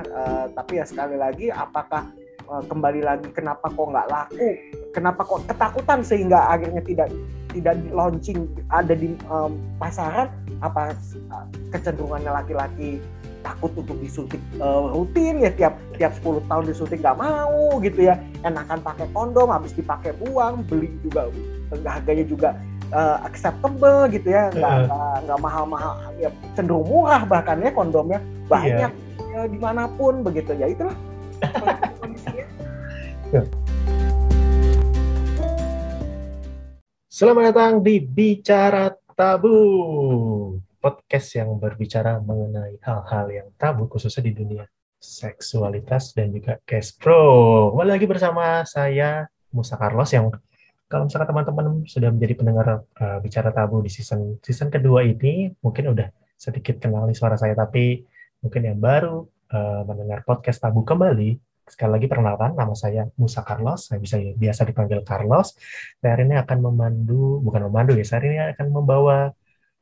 uh, tapi ya sekali lagi apakah uh, kembali lagi kenapa kok nggak laku? Kenapa kok ketakutan sehingga akhirnya tidak tidak launching ada di um, pasaran? Apa uh, kecenderungannya laki-laki takut untuk disuntik uh, rutin ya tiap tiap 10 tahun disuntik nggak mau gitu ya. Enakan pakai kondom habis dipakai buang beli juga harganya juga uh, acceptable gitu ya. Nggak uh. nggak mahal-mahal ya cenderung murah bahkan ya kondomnya. Banyak yeah. Ya, di mana pun begitu. Ya itulah. Selamat datang di Bicara Tabu podcast yang berbicara mengenai hal-hal yang tabu khususnya di dunia seksualitas dan juga cash pro. Kembali lagi bersama saya Musa Carlos yang kalau misalkan teman-teman sudah menjadi pendengar uh, bicara tabu di season season kedua ini mungkin udah sedikit kenal nih suara saya tapi mungkin yang baru uh, mendengar podcast tabu kembali. Sekali lagi perkenalkan nama saya Musa Carlos. Saya bisa biasa dipanggil Carlos. Saya hari ini akan memandu bukan memandu ya saya hari ini akan membawa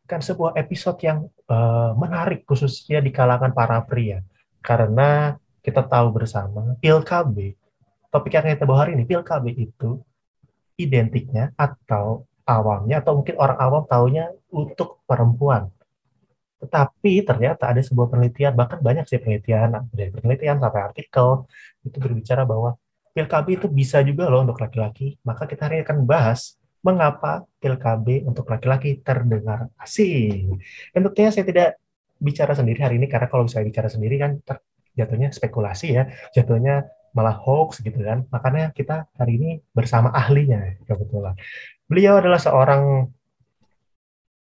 kan sebuah episode yang uh, menarik khususnya di kalangan para pria. Karena kita tahu bersama pil KB topik yang kita bawa hari ini pil KB itu identiknya atau awamnya atau mungkin orang awam taunya untuk perempuan tetapi ternyata ada sebuah penelitian bahkan banyak sih penelitian dari penelitian sampai artikel itu berbicara bahwa pil KB itu bisa juga loh untuk laki-laki maka kita hari ini akan bahas mengapa pil KB untuk laki-laki terdengar asing. Dan tentunya saya tidak bicara sendiri hari ini karena kalau saya bicara sendiri kan jatuhnya spekulasi ya, jatuhnya malah hoax gitu kan. Makanya kita hari ini bersama ahlinya kebetulan. Beliau adalah seorang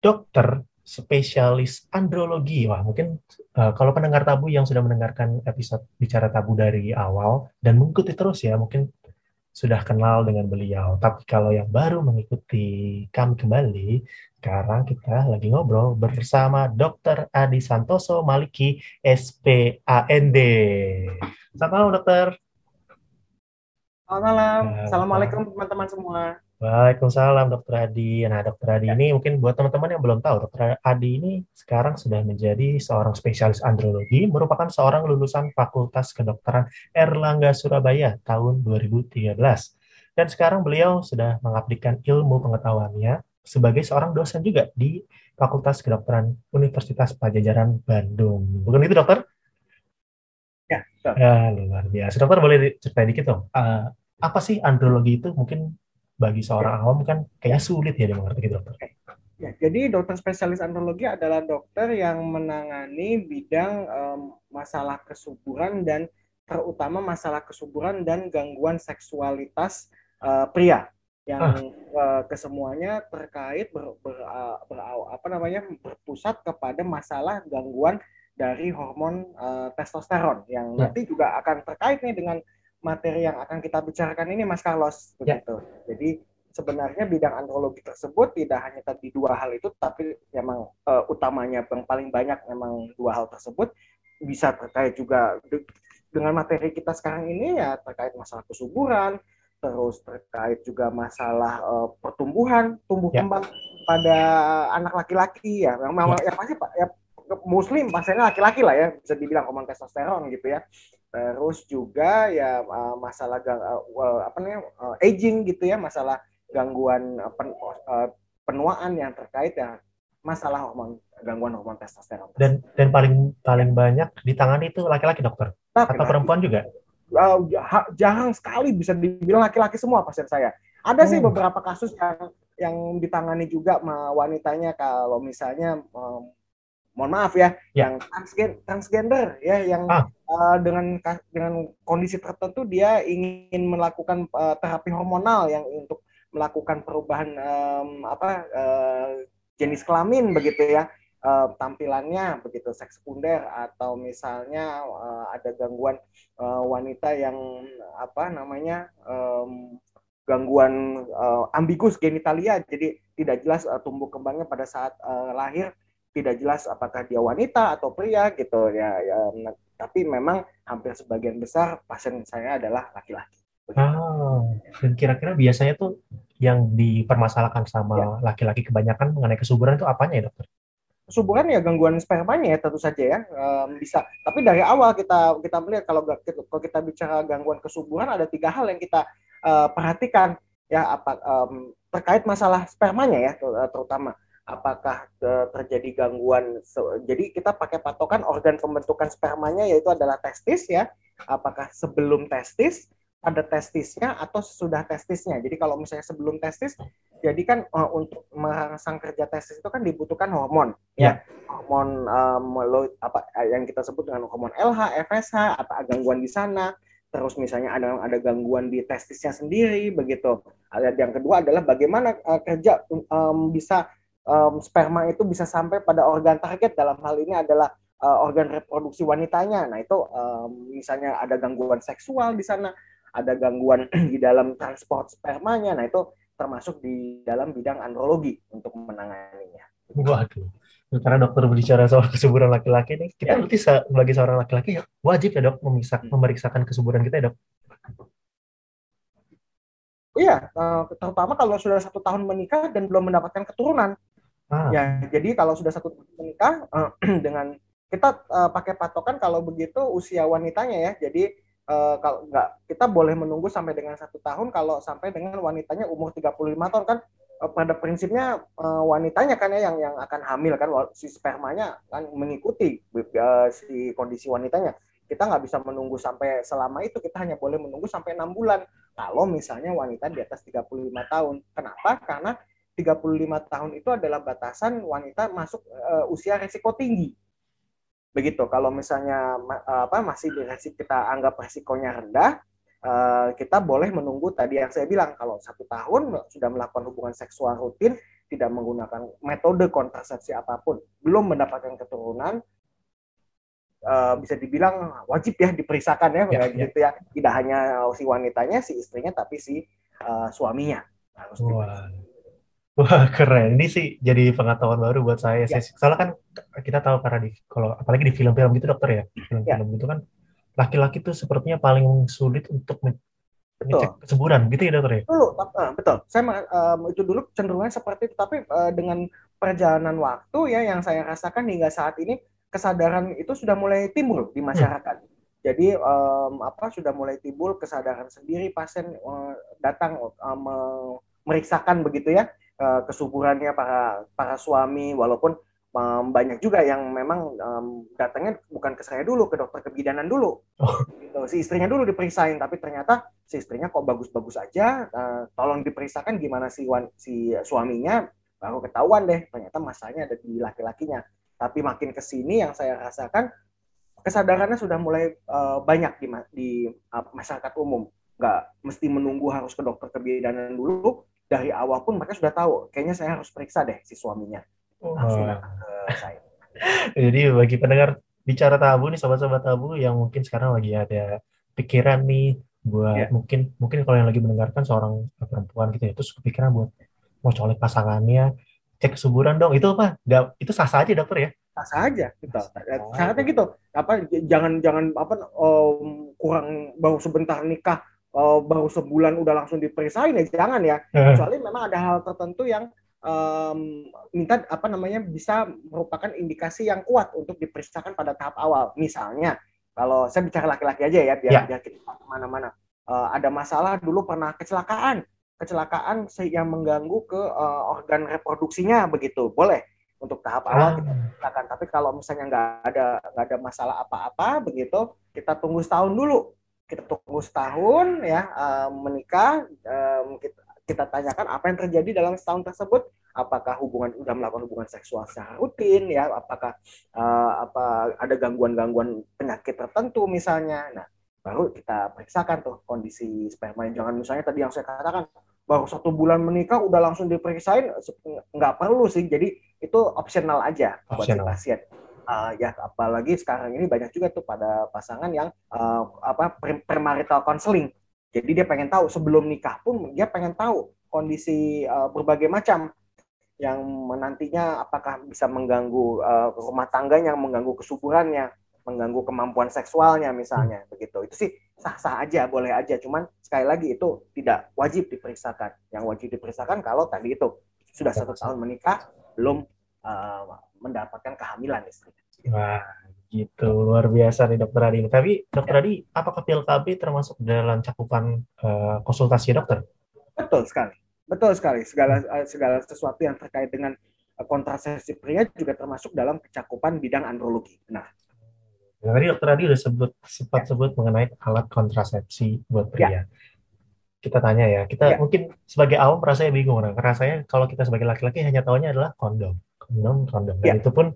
dokter spesialis andrologi. Wah, mungkin uh, kalau pendengar tabu yang sudah mendengarkan episode bicara tabu dari awal dan mengikuti terus ya, mungkin sudah kenal dengan beliau. Tapi kalau yang baru mengikuti kami kembali, sekarang kita lagi ngobrol bersama Dr. Adi Santoso Maliki, SPAND. Selamat malam, dokter. Selamat malam. Assalamualaikum teman-teman semua. Waalaikumsalam Dokter Adi. Nah Dokter Adi ini mungkin buat teman-teman yang belum tahu, Dokter Adi ini sekarang sudah menjadi seorang spesialis andrologi, merupakan seorang lulusan Fakultas Kedokteran Erlangga Surabaya tahun 2013. Dan sekarang beliau sudah mengabdikan ilmu pengetahuannya sebagai seorang dosen juga di Fakultas Kedokteran Universitas Pajajaran Bandung. Bukan itu dokter? Ya, ya luar biasa. Dokter boleh ceritain dikit dong, uh, apa sih andrologi itu? Mungkin bagi seorang awam kan kayak sulit ya mengerti gitu dokter. Ya, jadi dokter spesialis andrologi adalah dokter yang menangani bidang um, masalah kesuburan dan terutama masalah kesuburan dan gangguan seksualitas uh, pria yang ah. uh, kesemuanya terkait ber, ber, uh, ber, apa namanya berpusat kepada masalah gangguan dari hormon uh, testosteron yang ya. nanti juga akan terkait nih dengan materi yang akan kita bicarakan ini Mas Carlos ya. begitu. Ya. Jadi sebenarnya bidang andrologi tersebut tidak hanya tadi dua hal itu tapi memang uh, utamanya yang paling banyak memang dua hal tersebut bisa terkait juga dengan materi kita sekarang ini ya terkait masalah kesuburan terus terkait juga masalah uh, pertumbuhan tumbuh ya. kembang pada anak laki-laki ya memang ya. ya pasti pak ya muslim pastinya laki-laki lah ya bisa dibilang hormon testosteron gitu ya. Terus juga ya uh, masalah uh, apa namanya uh, aging gitu ya masalah gangguan pen, uh, penuaan yang terkait ya masalah hormon gangguan hormon testosteron. Dan dan paling paling banyak ditangani itu laki-laki dokter? Laki -laki. atau perempuan juga? Uh, jarang sekali bisa dibilang laki-laki semua pasien saya. Ada hmm. sih beberapa kasus yang yang ditangani juga sama wanitanya kalau misalnya um, mohon maaf ya, ya. yang transgen, transgender ya yang ah. uh, dengan dengan kondisi tertentu dia ingin melakukan uh, terapi hormonal yang untuk melakukan perubahan um, apa uh, jenis kelamin begitu ya uh, tampilannya begitu seks sekunder atau misalnya uh, ada gangguan uh, wanita yang apa namanya um, gangguan uh, ambigus genitalia jadi tidak jelas uh, tumbuh kembangnya pada saat uh, lahir tidak jelas apakah dia wanita atau pria gitu ya, ya tapi memang hampir sebagian besar pasien saya adalah laki-laki. Dan kira-kira biasanya tuh yang dipermasalahkan sama ya. laki-laki ya. kebanyakan mengenai kesuburan itu apanya ya dokter? kesuburan ya gangguan spermanya ya tentu saja ya um, bisa. Tapi dari awal kita kita melihat kalau kalau kita bicara gangguan kesuburan ada tiga hal yang kita uh, perhatikan ya apa um, terkait masalah spermanya ya terutama apakah terjadi gangguan jadi kita pakai patokan organ pembentukan spermanya yaitu adalah testis ya apakah sebelum testis pada testisnya atau sesudah testisnya jadi kalau misalnya sebelum testis jadi kan uh, untuk merangsang kerja testis itu kan dibutuhkan hormon ya, ya. hormon um, apa yang kita sebut dengan hormon LH, FSH, apa gangguan di sana terus misalnya ada ada gangguan di testisnya sendiri begitu. Yang kedua adalah bagaimana uh, kerja um, bisa um, sperma itu bisa sampai pada organ target dalam hal ini adalah uh, organ reproduksi wanitanya. Nah itu um, misalnya ada gangguan seksual di sana, ada gangguan di dalam transport spermanya. Nah itu termasuk di dalam bidang andrologi untuk menanganinya. Waduh, karena dokter berbicara soal kesuburan laki-laki nih, kita ya. berarti sebagai seorang laki-laki ya wajib ya dok memeriksakan, hmm. memeriksakan kesuburan kita ya dok. Iya, eh, terutama kalau sudah satu tahun menikah dan belum mendapatkan keturunan. Ah. Ya, jadi kalau sudah satu menikah uh, dengan kita uh, pakai patokan kalau begitu usia wanitanya ya. Jadi uh, kalau nggak kita boleh menunggu sampai dengan satu tahun kalau sampai dengan wanitanya umur 35 tahun kan uh, pada prinsipnya uh, wanitanya kan ya yang yang akan hamil kan si spermanya kan mengikuti uh, si kondisi wanitanya. Kita nggak bisa menunggu sampai selama itu, kita hanya boleh menunggu sampai enam bulan. Kalau misalnya wanita di atas 35 tahun. Kenapa? Karena 35 tahun itu adalah batasan wanita masuk uh, usia resiko tinggi. Begitu. Kalau misalnya uh, apa masih di resiko kita anggap resikonya rendah, uh, kita boleh menunggu tadi yang saya bilang kalau satu tahun sudah melakukan hubungan seksual rutin, tidak menggunakan metode kontrasepsi apa pun, belum mendapatkan keturunan, uh, bisa dibilang wajib ya diperiksakan ya, ya, ya. gitu ya. Tidak hanya si wanitanya, si istrinya, tapi si uh, suaminya harus. Wah keren, ini sih jadi pengetahuan baru buat saya. Ya. Soalnya kan kita tahu karena di kalau apalagi di film-film gitu dokter ya, film-film ya. gitu kan laki-laki tuh sepertinya paling sulit untuk ngecek kesuburan gitu ya dokter ya. Dulu, uh, betul. Saya um, itu dulu cenderungnya seperti itu, tapi uh, dengan perjalanan waktu ya yang saya rasakan hingga saat ini kesadaran itu sudah mulai timbul di hmm. masyarakat. Hmm. Jadi um, apa sudah mulai timbul kesadaran sendiri pasien uh, datang uh, meriksakan begitu ya uh, kesuburannya para para suami walaupun um, banyak juga yang memang um, datangnya bukan ke saya dulu ke dokter kebidanan dulu oh. gitu. si istrinya dulu diperiksain tapi ternyata si istrinya kok bagus-bagus aja uh, tolong diperiksakan gimana si wan, si suaminya baru ketahuan deh ternyata masalahnya ada di laki-lakinya tapi makin ke sini yang saya rasakan kesadarannya sudah mulai uh, banyak di, di uh, masyarakat umum nggak mesti menunggu harus ke dokter kebidanan dulu dari awal pun mereka sudah tahu kayaknya saya harus periksa deh si suaminya. Langsung datang ke saya. Jadi bagi pendengar bicara tabu nih sobat-sobat tabu yang mungkin sekarang lagi ada pikiran nih buat yeah. mungkin mungkin kalau yang lagi mendengarkan seorang perempuan gitu ya terus kepikiran buat mau colek pasangannya cek kesuburan dong. Itu apa? Itu sah sah aja dokter ya? Sah sah aja. Gitu syaratnya gitu. Apa jangan jangan apa um, kurang baru sebentar nikah uh, baru sebulan udah langsung diperiksain ya jangan ya. Eh. kecuali memang ada hal tertentu yang um, minta apa namanya bisa merupakan indikasi yang kuat untuk diperiksakan pada tahap awal. Misalnya kalau saya bicara laki-laki aja ya biar ya. biar kita ke mana-mana. Uh, ada masalah dulu pernah kecelakaan. Kecelakaan yang mengganggu ke uh, organ reproduksinya begitu. Boleh. Untuk tahap awal kita silakan tapi kalau misalnya nggak ada nggak ada masalah apa-apa begitu kita tunggu setahun dulu kita tunggu setahun ya uh, menikah um, kita, kita tanyakan apa yang terjadi dalam setahun tersebut. Apakah hubungan sudah melakukan hubungan seksual secara rutin ya? Apakah uh, apa ada gangguan-gangguan penyakit tertentu misalnya? Nah baru kita periksakan tuh kondisi sperma. Jangan misalnya tadi yang saya katakan baru satu bulan menikah udah langsung diperiksain nggak perlu sih. Jadi itu opsional aja optional. buat si pasien uh, ya apalagi sekarang ini banyak juga tuh pada pasangan yang uh, apa premarital counseling. Jadi dia pengen tahu sebelum nikah pun dia pengen tahu kondisi uh, berbagai macam yang nantinya apakah bisa mengganggu uh, rumah tangganya, mengganggu kesuburannya, mengganggu kemampuan seksualnya misalnya begitu. Itu sih sah-sah aja, boleh aja. Cuman sekali lagi itu tidak wajib diperiksakan. Yang wajib diperiksakan kalau tadi itu sudah satu tahun menikah belum uh, mendapatkan kehamilan istrinya. Wah, gitu luar biasa nih dokter Adi. Tapi dokter ya. Adi, apakah pil KB termasuk dalam cakupan uh, konsultasi dokter? Betul sekali, betul sekali. Segala uh, segala sesuatu yang terkait dengan uh, kontrasepsi pria juga termasuk dalam cakupan bidang andrologi. Nah, tadi dokter Adi udah sebut sempat ya. sebut mengenai alat kontrasepsi buat pria. Ya. Kita tanya ya, kita ya. mungkin sebagai awam rasanya bingung, nah, rasanya kalau kita sebagai laki-laki hanya tahunya adalah kondom, kondom. Dan ya. itu pun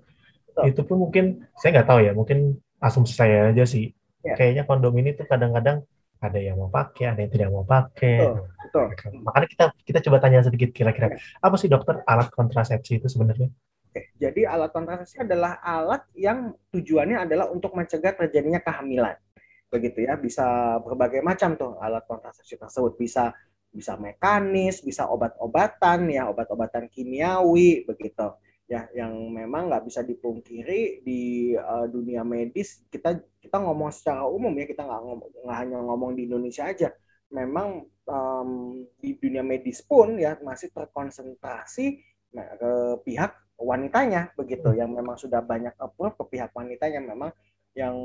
itu pun mungkin saya nggak tahu ya mungkin asumsi saya aja sih ya. kayaknya kondom ini tuh kadang-kadang ada yang mau pakai ada yang tidak mau pakai betul, betul. makanya kita kita coba tanya sedikit kira-kira ya. apa sih dokter alat kontrasepsi itu sebenarnya Oke, jadi alat kontrasepsi adalah alat yang tujuannya adalah untuk mencegah terjadinya kehamilan begitu ya bisa berbagai macam tuh alat kontrasepsi tersebut bisa bisa mekanis bisa obat-obatan ya obat-obatan kimiawi begitu ya yang memang nggak bisa dipungkiri di uh, dunia medis kita kita ngomong secara umum ya kita nggak nggak hanya ngomong di Indonesia aja. Memang um, di dunia medis pun ya masih terkonsentrasi ke pihak wanitanya begitu. Yang memang sudah banyak approve ke pihak wanitanya memang yang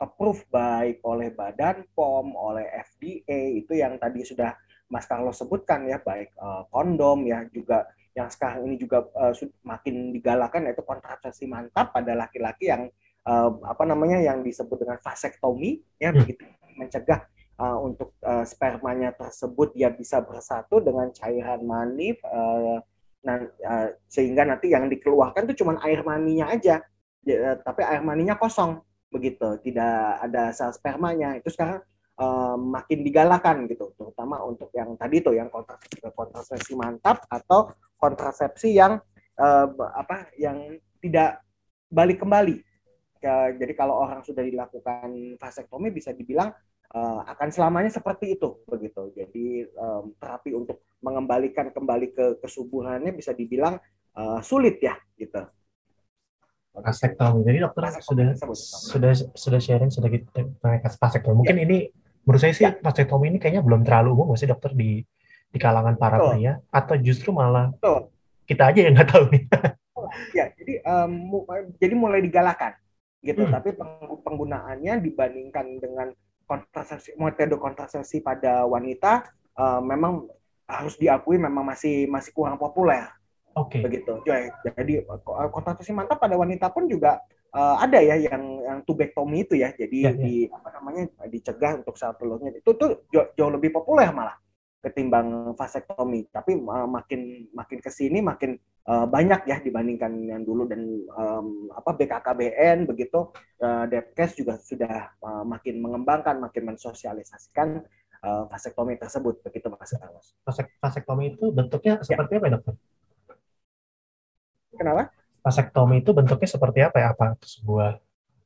approve baik oleh Badan POM oleh FDA itu yang tadi sudah Mas Carlos sebutkan ya baik uh, kondom ya juga yang sekarang ini juga uh, makin digalakan yaitu kontrasepsi mantap pada laki-laki yang uh, apa namanya yang disebut dengan vasektomi ya hmm. begitu. Mencegah uh, untuk uh, spermanya tersebut dia bisa bersatu dengan cairan mani uh, nah, uh, sehingga nanti yang dikeluarkan itu cuma air maninya aja. Ya, tapi air maninya kosong begitu. Tidak ada sel spermanya. Itu sekarang uh, makin digalakan gitu terutama untuk yang tadi tuh yang kontrasepsi, kontrasepsi mantap atau kontrasepsi yang uh, apa yang tidak balik kembali. Ya, jadi kalau orang sudah dilakukan vasektomi bisa dibilang uh, akan selamanya seperti itu begitu. Jadi um, terapi untuk mengembalikan kembali ke kesuburannya bisa dibilang uh, sulit ya gitu. Vasektomi. Jadi dokter vasektomi sudah sudah sudah sharing sudah kita vasektomi. Mungkin ya. ini menurut saya sih ya. vasektomi ini kayaknya belum terlalu umum masih dokter di di kalangan para Betul. pria atau justru malah Betul. kita aja yang nggak tahu nih. ya, jadi um, jadi mulai digalakan gitu, hmm. tapi penggunaannya dibandingkan dengan kontrasepsi metode kontrasepsi pada wanita uh, memang harus diakui memang masih masih kurang populer. Oke. Okay. Begitu. Jadi kontrasepsi mantap pada wanita pun juga uh, ada ya yang yang tubektomi itu ya. Jadi ya, ya. di apa namanya dicegah untuk sel telurnya itu tuh jauh, jauh lebih populer malah ketimbang vasektomi. Tapi uh, makin makin ke sini makin uh, banyak ya dibandingkan yang dulu dan um, apa BKKBN begitu uh, Depkes juga sudah uh, makin mengembangkan, makin mensosialisasikan uh, vasektomi tersebut begitu Mas Carlos. Vasek, vasektomi itu bentuknya ya. seperti ya. apa Dokter? Kenapa? Vasektomi itu bentuknya seperti apa ya? Apa sebuah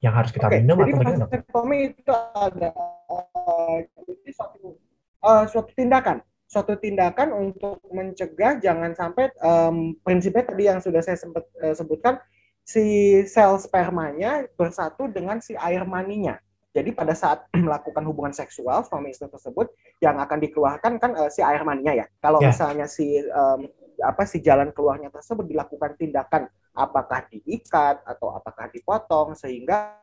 yang harus kita okay. minum Jadi, atau bagaimana? Vasektomi itu ada uh, jadi suatu uh, suatu tindakan suatu tindakan untuk mencegah jangan sampai um, prinsipnya tadi yang sudah saya sempat uh, sebutkan si sel spermanya bersatu dengan si air maninya. Jadi pada saat melakukan hubungan seksual suami istri tersebut yang akan dikeluarkan kan uh, si air maninya ya. Kalau yeah. misalnya si um, apa si jalan keluarnya tersebut dilakukan tindakan apakah diikat atau apakah dipotong sehingga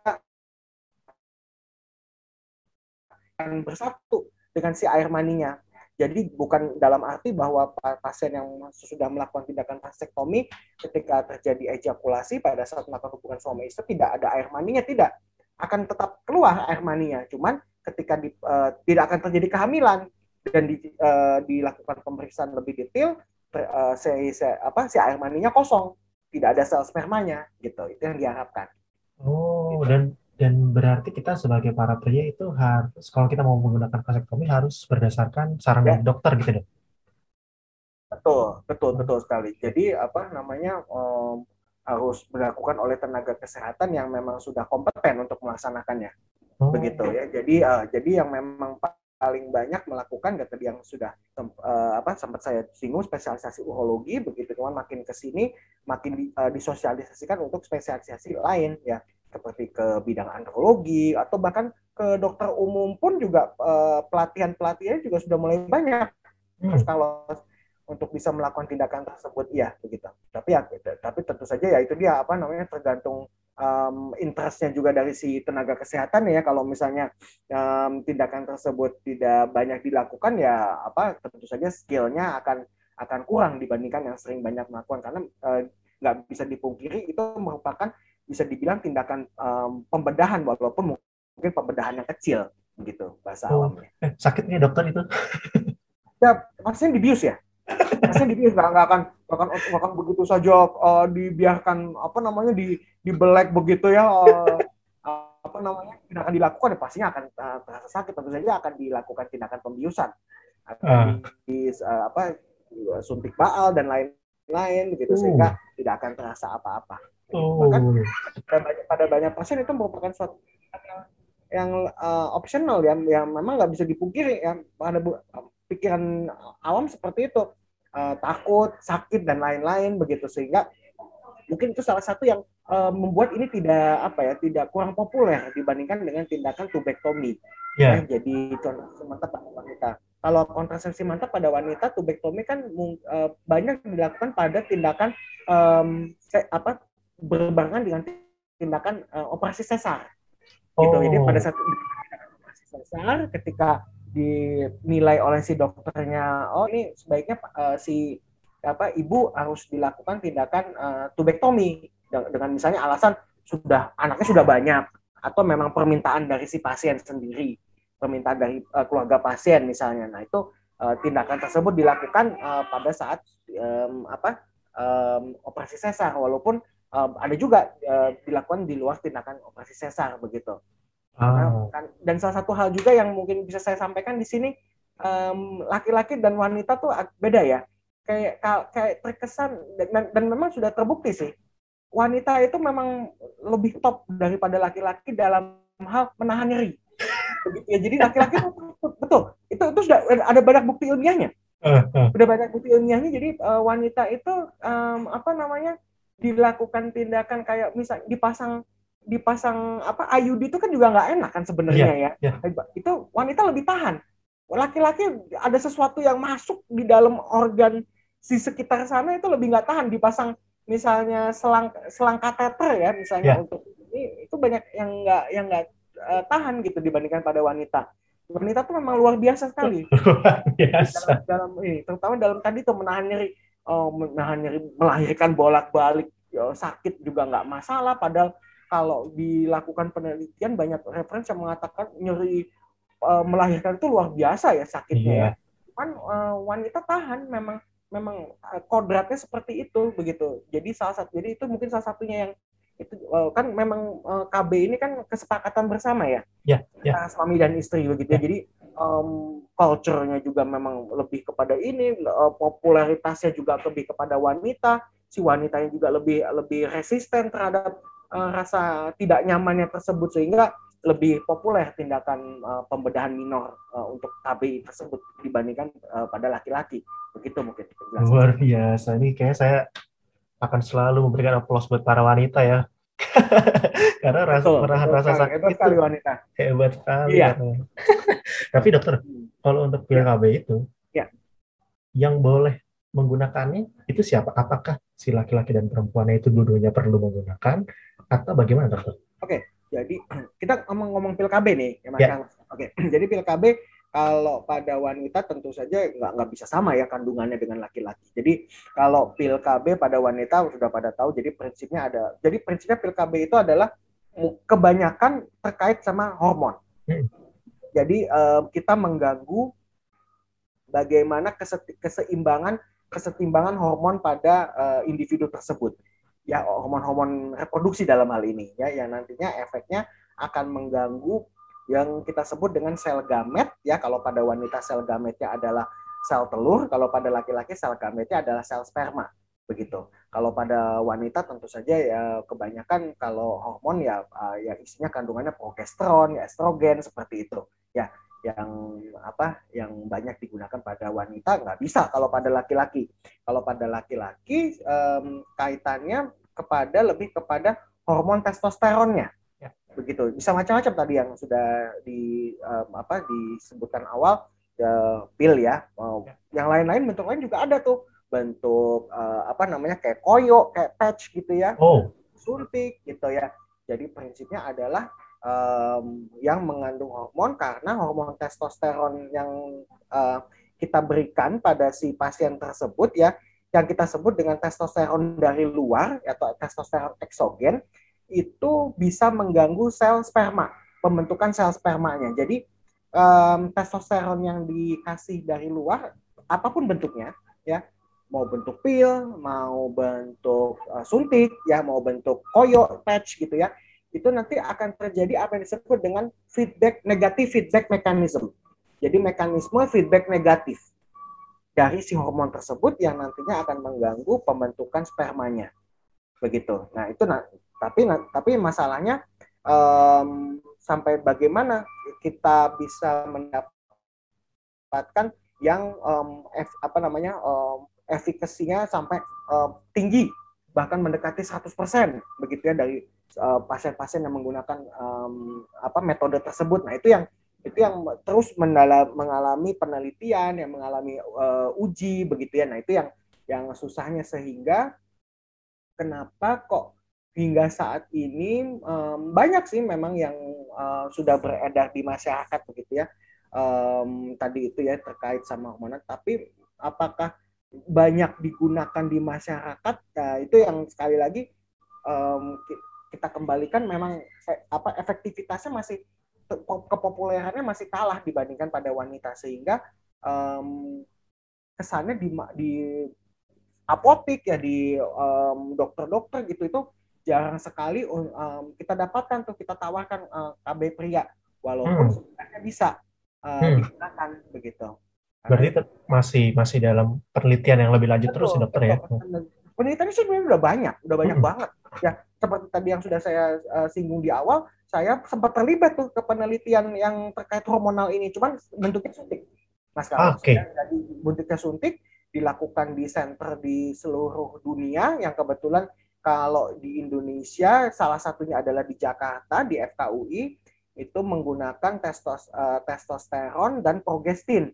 akan bersatu dengan si air maninya. Jadi bukan dalam arti bahwa pasien yang sudah melakukan tindakan vasektomi ketika terjadi ejakulasi pada saat melakukan hubungan suami istri tidak ada air maninya tidak akan tetap keluar air maninya. Cuman ketika di, uh, tidak akan terjadi kehamilan dan di, uh, dilakukan pemeriksaan lebih detail uh, si, si, apa si air maninya kosong tidak ada sel spermanya gitu itu yang diharapkan. Oh gitu. dan dan berarti kita sebagai para pria itu harus kalau kita mau menggunakan vasektomi harus berdasarkan saran ya. dokter gitu dong. Betul, betul, betul sekali. Jadi apa namanya um, harus dilakukan oleh tenaga kesehatan yang memang sudah kompeten untuk melaksanakannya. Oh. Begitu ya. Jadi uh, jadi yang memang paling banyak melakukan tadi yang sudah uh, apa sempat saya singgung spesialisasi urologi begitu cuman makin ke sini makin di, uh, disosialisasikan untuk spesialisasi lain ya seperti ke bidang andrologi atau bahkan ke dokter umum pun juga uh, pelatihan pelatihan juga sudah mulai banyak. Hmm. Terus kalau untuk bisa melakukan tindakan tersebut iya begitu tapi ya tapi tentu saja ya itu dia apa namanya tergantung um, interestnya juga dari si tenaga kesehatan ya kalau misalnya um, tindakan tersebut tidak banyak dilakukan ya apa tentu saja skillnya akan akan kurang dibandingkan yang sering banyak melakukan karena uh, nggak bisa dipungkiri itu merupakan bisa dibilang tindakan um, pembedahan walaupun mungkin pembedahan yang kecil gitu bahasa oh. awamnya. Eh, sakit nih dokter itu? ya pasien dibius ya. Dibius nggak akan nggak akan, gak akan begitu saja uh, dibiarkan apa namanya di dibelek begitu ya. Uh, apa namanya tidak akan dilakukan ya pastinya akan uh, terasa sakit tentu saja akan dilakukan tindakan pembiusan akan uh. di, uh, apa suntik baal dan lain lain gitu uh. sehingga tidak akan terasa apa-apa. Oh. Bahkan pada banyak, pada banyak pasien itu merupakan suatu yang uh, optional ya, yang memang nggak bisa dipungkiri ya pada pikiran awam seperti itu uh, takut, sakit dan lain-lain begitu sehingga mungkin itu salah satu yang uh, membuat ini tidak apa ya tidak kurang populer dibandingkan dengan tindakan tubektomi. Yeah. Ya, jadi sementara pada wanita kalau kontrasepsi mantap pada wanita tubektomi kan uh, banyak dilakukan pada tindakan um, se, apa berbarengan dengan tindakan uh, operasi sesar. Oh. Gitu. Jadi pada oh. saat operasi sesar ketika dinilai oleh si dokternya, oh ini sebaiknya uh, si apa ibu harus dilakukan tindakan uh, tubektomi dengan misalnya alasan sudah anaknya sudah banyak atau memang permintaan dari si pasien sendiri permintaan dari uh, keluarga pasien misalnya. Nah itu uh, tindakan tersebut dilakukan uh, pada saat um, apa um, operasi sesar, walaupun um, ada juga uh, dilakukan di luar tindakan operasi sesar begitu. Kan, dan salah satu hal juga yang mungkin bisa saya sampaikan di sini laki-laki dan wanita tuh beda ya. Kayak kayak terkesan dan, dan memang sudah terbukti sih. Wanita itu memang lebih top daripada laki-laki dalam hal menahan nyeri. Begitu ya. Jadi laki-laki betul itu itu sudah ada banyak bukti ilmiahnya. Uh, uh. udah banyak bukti ilmiahnya. Jadi uh, wanita itu um, apa namanya dilakukan tindakan kayak misal dipasang dipasang apa IUD itu kan juga nggak enak kan sebenarnya yeah, ya yeah. itu wanita lebih tahan laki-laki ada sesuatu yang masuk di dalam organ si sekitar sana itu lebih nggak tahan dipasang misalnya selang selang kateter ya misalnya yeah. untuk ini itu banyak yang nggak yang nggak uh, tahan gitu dibandingkan pada wanita. Wanita tuh memang luar biasa sekali. Luar biasa. Dalam, dalam ini, terutama dalam tadi tuh menahan nyeri, oh, menahan nyeri, melahirkan bolak-balik, ya, sakit juga nggak masalah. Padahal kalau dilakukan penelitian banyak referensi yang mengatakan nyeri uh, melahirkan itu luar biasa ya sakitnya yeah. ya. Cuman uh, wanita tahan memang memang kodratnya seperti itu begitu. Jadi salah satu jadi itu mungkin salah satunya yang itu uh, kan memang uh, KB ini kan kesepakatan bersama ya, ya, ya. suami dan istri begitu ya. ya. Jadi um, culture-nya juga memang lebih kepada ini, uh, popularitasnya juga lebih kepada wanita, si wanitanya juga lebih lebih resisten terhadap uh, rasa tidak nyamannya tersebut sehingga lebih populer tindakan uh, pembedahan minor uh, untuk KB tersebut dibandingkan uh, pada laki-laki. Begitu mungkin. Luar biasa. Ini kayak saya akan selalu memberikan aplaus buat para wanita ya. Karena rasa betul, rasa sakit hebat sekali wanita. Hebat sekali. Iya. Tapi dokter, kalau untuk pil KB itu, ya. yang boleh menggunakannya itu siapa? Apakah si laki-laki dan perempuannya itu dua-duanya perlu menggunakan atau bagaimana dokter? Oke, jadi kita ngomong-ngomong pil KB nih, ya Mas. Ya. Oke, jadi pil KB kalau pada wanita tentu saja nggak nggak bisa sama ya kandungannya dengan laki-laki. Jadi kalau pil KB pada wanita sudah pada tahu. Jadi prinsipnya ada. Jadi prinsipnya pil KB itu adalah kebanyakan terkait sama hormon. Hmm. Jadi uh, kita mengganggu bagaimana keseimbangan kesetimbangan hormon pada uh, individu tersebut. Ya hormon-hormon reproduksi dalam hal ini ya yang nantinya efeknya akan mengganggu yang kita sebut dengan sel gamet ya. Kalau pada wanita sel gametnya adalah sel telur kalau pada laki-laki sel gametnya adalah sel sperma begitu. Kalau pada wanita tentu saja ya kebanyakan kalau hormon ya uh, yang isinya kandungannya progesteron ya estrogen seperti itu ya yang apa yang banyak digunakan pada wanita nggak bisa kalau pada laki-laki kalau pada laki-laki um, kaitannya kepada lebih kepada hormon testosteronnya begitu bisa macam-macam tadi yang sudah di um, apa disebutkan awal uh, pil ya. Uh, yang lain-lain bentuk lain juga ada tuh bentuk uh, apa namanya kayak koyo, kayak patch gitu ya. Oh. Suntik gitu ya. Jadi prinsipnya adalah um, yang mengandung hormon karena hormon testosteron yang uh, kita berikan pada si pasien tersebut ya yang kita sebut dengan testosteron dari luar atau testosteron eksogen itu bisa mengganggu sel sperma, pembentukan sel spermanya. Jadi um, testosteron yang dikasih dari luar apa pun bentuknya ya, mau bentuk pil, mau bentuk uh, suntik, ya mau bentuk koyo patch gitu ya, itu nanti akan terjadi apa yang disebut dengan feedback negatif feedback mechanism. Jadi mekanisme feedback negatif dari si hormon tersebut yang nantinya akan mengganggu pembentukan spermanya. Begitu. Nah, itu nah, tapi nah, tapi masalahnya um, sampai bagaimana kita bisa mendapatkan yang um, ef, apa namanya um, efikasinya sampai um, tinggi bahkan mendekati 100% begitu ya dari pasien-pasien uh, yang menggunakan um, apa metode tersebut. Nah, itu yang itu yang terus mendalam, mengalami penelitian, yang mengalami uh, uji begitu ya. Nah itu yang yang susahnya sehingga kenapa kok hingga saat ini um, banyak sih memang yang uh, sudah beredar di masyarakat begitu ya. Um, tadi itu ya terkait sama hormonal, tapi apakah banyak digunakan di masyarakat? Nah, itu yang sekali lagi um, kita kembalikan memang eh, apa efektivitasnya masih kepopulerannya masih kalah dibandingkan pada wanita sehingga um, kesannya di di apotik ya di dokter-dokter um, gitu itu jarang sekali um, kita dapatkan tuh kita tawarkan uh, eh, KB pria walaupun hmm. sebenarnya bisa uh, hmm. digunakan begitu. Berarti masih masih dalam penelitian yang lebih lanjut betul, terus ya dokter ya. Penelitiannya sebenarnya udah banyak, udah banyak hmm. banget. Ya seperti tadi yang sudah saya uh, singgung di awal, saya sempat terlibat tuh ke penelitian yang terkait hormonal ini, cuman bentuknya suntik. Mas kalau okay. jadi bentuknya suntik dilakukan di center di seluruh dunia yang kebetulan kalau di Indonesia salah satunya adalah di Jakarta di FKUI itu menggunakan testos, uh, testosteron dan progestin.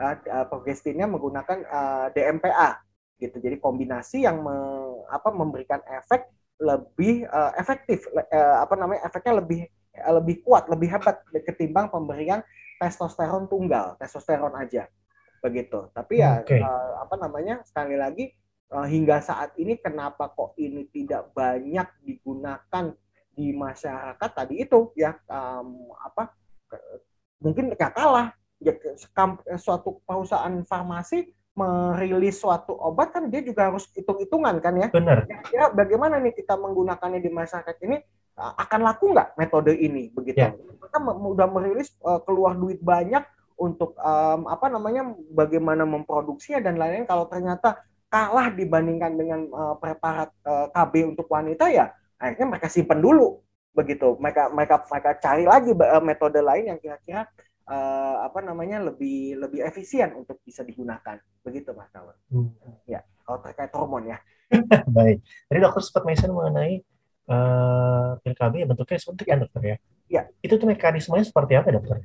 Uh, uh, progestinnya menggunakan uh, DMPA gitu. Jadi kombinasi yang me, apa memberikan efek lebih uh, efektif uh, apa namanya efeknya lebih uh, lebih kuat lebih hebat ketimbang pemberian testosteron tunggal testosteron aja begitu tapi ya okay. uh, apa namanya sekali lagi uh, hingga saat ini kenapa kok ini tidak banyak digunakan di masyarakat tadi itu ya um, apa mungkin gak kalah ya, suatu perusahaan farmasi merilis suatu obat kan dia juga harus hitung-hitungan kan ya. Benar. Ya, bagaimana nih kita menggunakannya di masyarakat ini akan laku nggak metode ini begitu? Ya. Kita udah merilis uh, keluar duit banyak untuk um, apa namanya bagaimana memproduksinya dan lain-lain kalau ternyata kalah dibandingkan dengan uh, preparat uh, KB untuk wanita ya akhirnya mereka simpen dulu begitu mereka mereka mereka cari lagi metode lain yang kira-kira uh, apa namanya lebih lebih efisien untuk bisa digunakan. Begitu mas kawan hmm. ya kalau terkait hormon ya. Baik. Tadi dokter sempat mention mengenai uh, pil KB ya bentuknya suntik ya dokter ya? Ya. Itu tuh mekanismenya seperti apa dokter?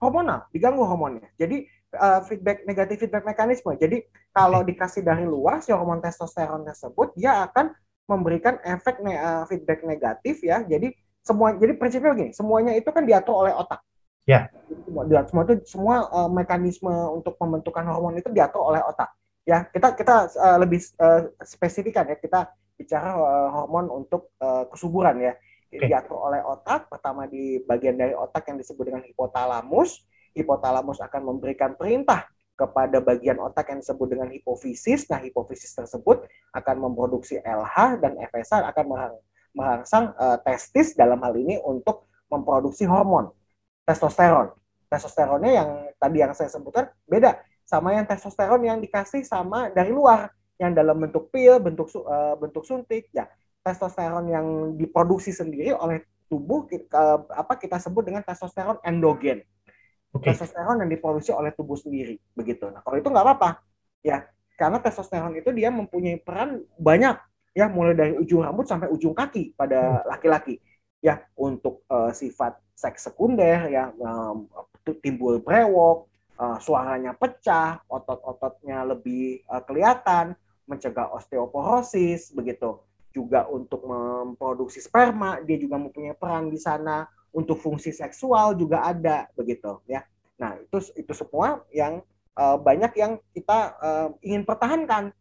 Hormonal diganggu hormonnya. Jadi uh, feedback negatif feedback mekanisme. Jadi kalau okay. dikasih dari luar si hormon testosteron tersebut dia akan memberikan efek ne uh, feedback negatif ya. Jadi semua jadi prinsipnya begini semuanya itu kan diatur oleh otak Ya. Semua, semua itu semua uh, mekanisme untuk pembentukan hormon itu diatur oleh otak. Ya, kita kita uh, lebih uh, spesifikan ya kita bicara uh, hormon untuk uh, kesuburan ya. Okay. Diatur oleh otak, pertama di bagian dari otak yang disebut dengan hipotalamus. Hipotalamus akan memberikan perintah kepada bagian otak yang disebut dengan hipofisis. Nah, hipofisis tersebut akan memproduksi LH dan FSH akan merangsang uh, testis dalam hal ini untuk memproduksi hormon testosteron. Testosteronnya yang tadi yang saya sebutkan beda sama yang testosteron yang dikasih sama dari luar yang dalam bentuk pil, bentuk uh, bentuk suntik ya. Testosteron yang diproduksi sendiri oleh tubuh uh, apa kita sebut dengan testosteron endogen. Okay. Testosteron yang diproduksi oleh tubuh sendiri begitu. Nah, kalau itu nggak apa-apa. Ya, karena testosteron itu dia mempunyai peran banyak ya mulai dari ujung rambut sampai ujung kaki pada hmm. laki-laki. Hmm ya untuk uh, sifat seks sekunder ya um, timbul brewok uh, suaranya pecah, otot-ototnya lebih uh, kelihatan, mencegah osteoporosis begitu. Juga untuk memproduksi sperma, dia juga mempunyai peran di sana. Untuk fungsi seksual juga ada begitu ya. Nah, itu itu semua yang uh, banyak yang kita uh, ingin pertahankan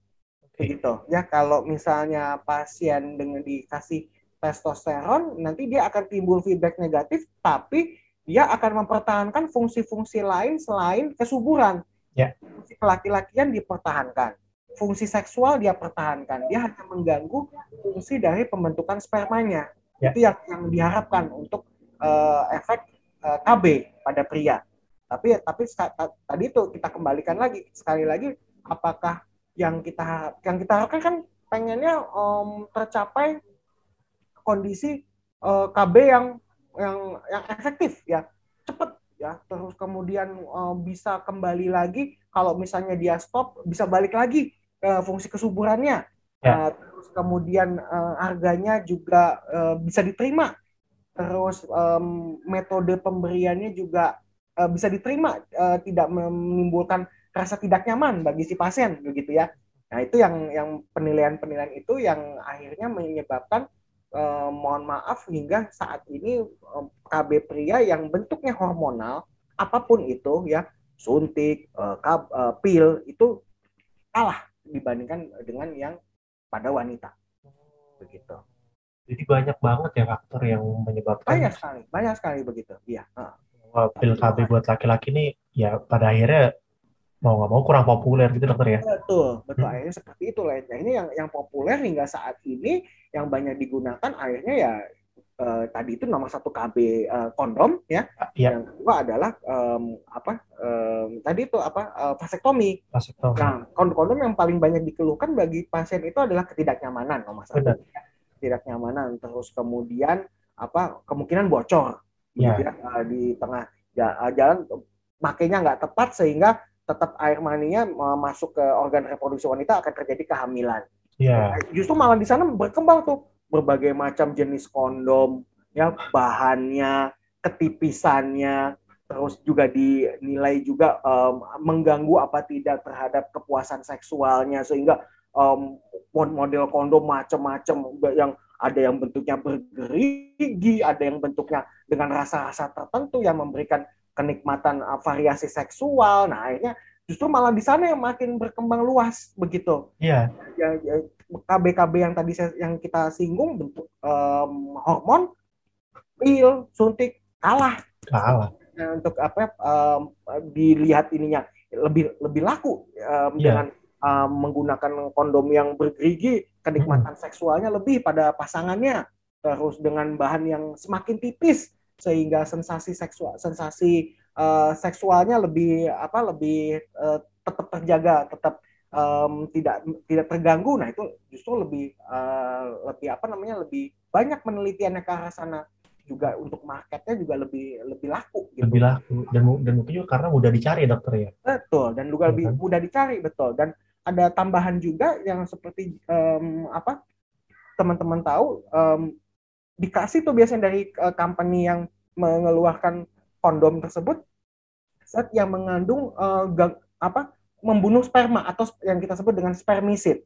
begitu ya kalau misalnya pasien dengan dikasih testosteron nanti dia akan timbul feedback negatif tapi dia akan mempertahankan fungsi-fungsi lain selain kesuburan ya. fungsi laki-lakian dipertahankan fungsi seksual dia pertahankan dia hanya mengganggu fungsi dari pembentukan spermanya ya. itu yang yang diharapkan untuk uh, efek uh, KB pada pria tapi tapi tadi itu kita kembalikan lagi sekali lagi apakah yang kita yang kita harapkan kan pengennya um, tercapai kondisi uh, eh, KB yang yang yang efektif ya. Cepat ya. Terus kemudian uh, bisa kembali lagi. Kalau misalnya dia stop bisa balik lagi uh, fungsi kesuburannya. Ya. uh, terus kemudian uh, harganya juga uh, bisa diterima. Terus um, metode pemberiannya juga uh, bisa diterima. Uh, tidak menimbulkan rasa tidak nyaman bagi si pasien begitu ya. Nah, itu yang yang penilaian-penilaian itu yang akhirnya menyebabkan eh, mohon maaf hingga saat ini eh, KB pria yang bentuknya hormonal apa pun itu ya, suntik, eh, kab, eh, pil itu kalah dibandingkan dengan yang pada wanita. Begitu. Jadi banyak banget ya faktor yang menyebabkan banyak sekali, banyak sekali begitu. Iya. Pil KB buat laki-laki ini ya pada akhirnya mau nggak mau kurang populer gitu dokter ya betul betul hmm. akhirnya seperti itu lah ini yang yang populer hingga saat ini yang banyak digunakan akhirnya ya eh, tadi itu nomor satu KB eh, kondom ya. ya yang kedua adalah um, apa um, tadi itu apa uh, vasektomi. vasektomi nah kondom yang paling banyak dikeluhkan bagi pasien itu adalah ketidaknyamanan nomor satu Benar. ketidaknyamanan terus kemudian apa kemungkinan bocor ya. gitu ya uh, di tengah jalan makainya nggak tepat sehingga tetap air maninya masuk ke organ reproduksi wanita akan terjadi kehamilan. Yeah. Justru malah di sana berkembang tuh berbagai macam jenis kondom, ya bahannya, ketipisannya, terus juga dinilai juga um, mengganggu apa tidak terhadap kepuasan seksualnya sehingga um, model kondom macam-macam yang ada yang bentuknya bergerigi, ada yang bentuknya dengan rasa-rasa tertentu yang memberikan kenikmatan uh, variasi seksual. Nah, akhirnya justru malah di sana yang makin berkembang luas begitu. Iya. Ya, ya, KB-KB yang tadi saya, yang kita singgung bentuk um, hormon, pil, suntik kalah. Kalah. Nah, untuk apa um, dilihat ininya lebih lebih laku um, yeah. dengan um, menggunakan kondom yang bergerigi, kenikmatan hmm. seksualnya lebih pada pasangannya. Terus dengan bahan yang semakin tipis sehingga sensasi seksual sensasi uh, seksualnya lebih apa lebih uh, tetap terjaga tetap um, tidak tidak terganggu nah itu justru lebih uh, lebih apa namanya lebih banyak penelitiannya ke arah sana juga untuk marketnya juga lebih lebih laku gitu. lebih laku dan dan mungkin juga karena mudah dicari dokter ya betul dan juga lebih iya kan? mudah dicari betul dan ada tambahan juga yang seperti um, apa teman-teman tahu um, dikasih tuh biasanya dari uh, company yang mengeluarkan kondom tersebut zat yang mengandung uh, gag, apa membunuh sperma atau yang kita sebut dengan spermisid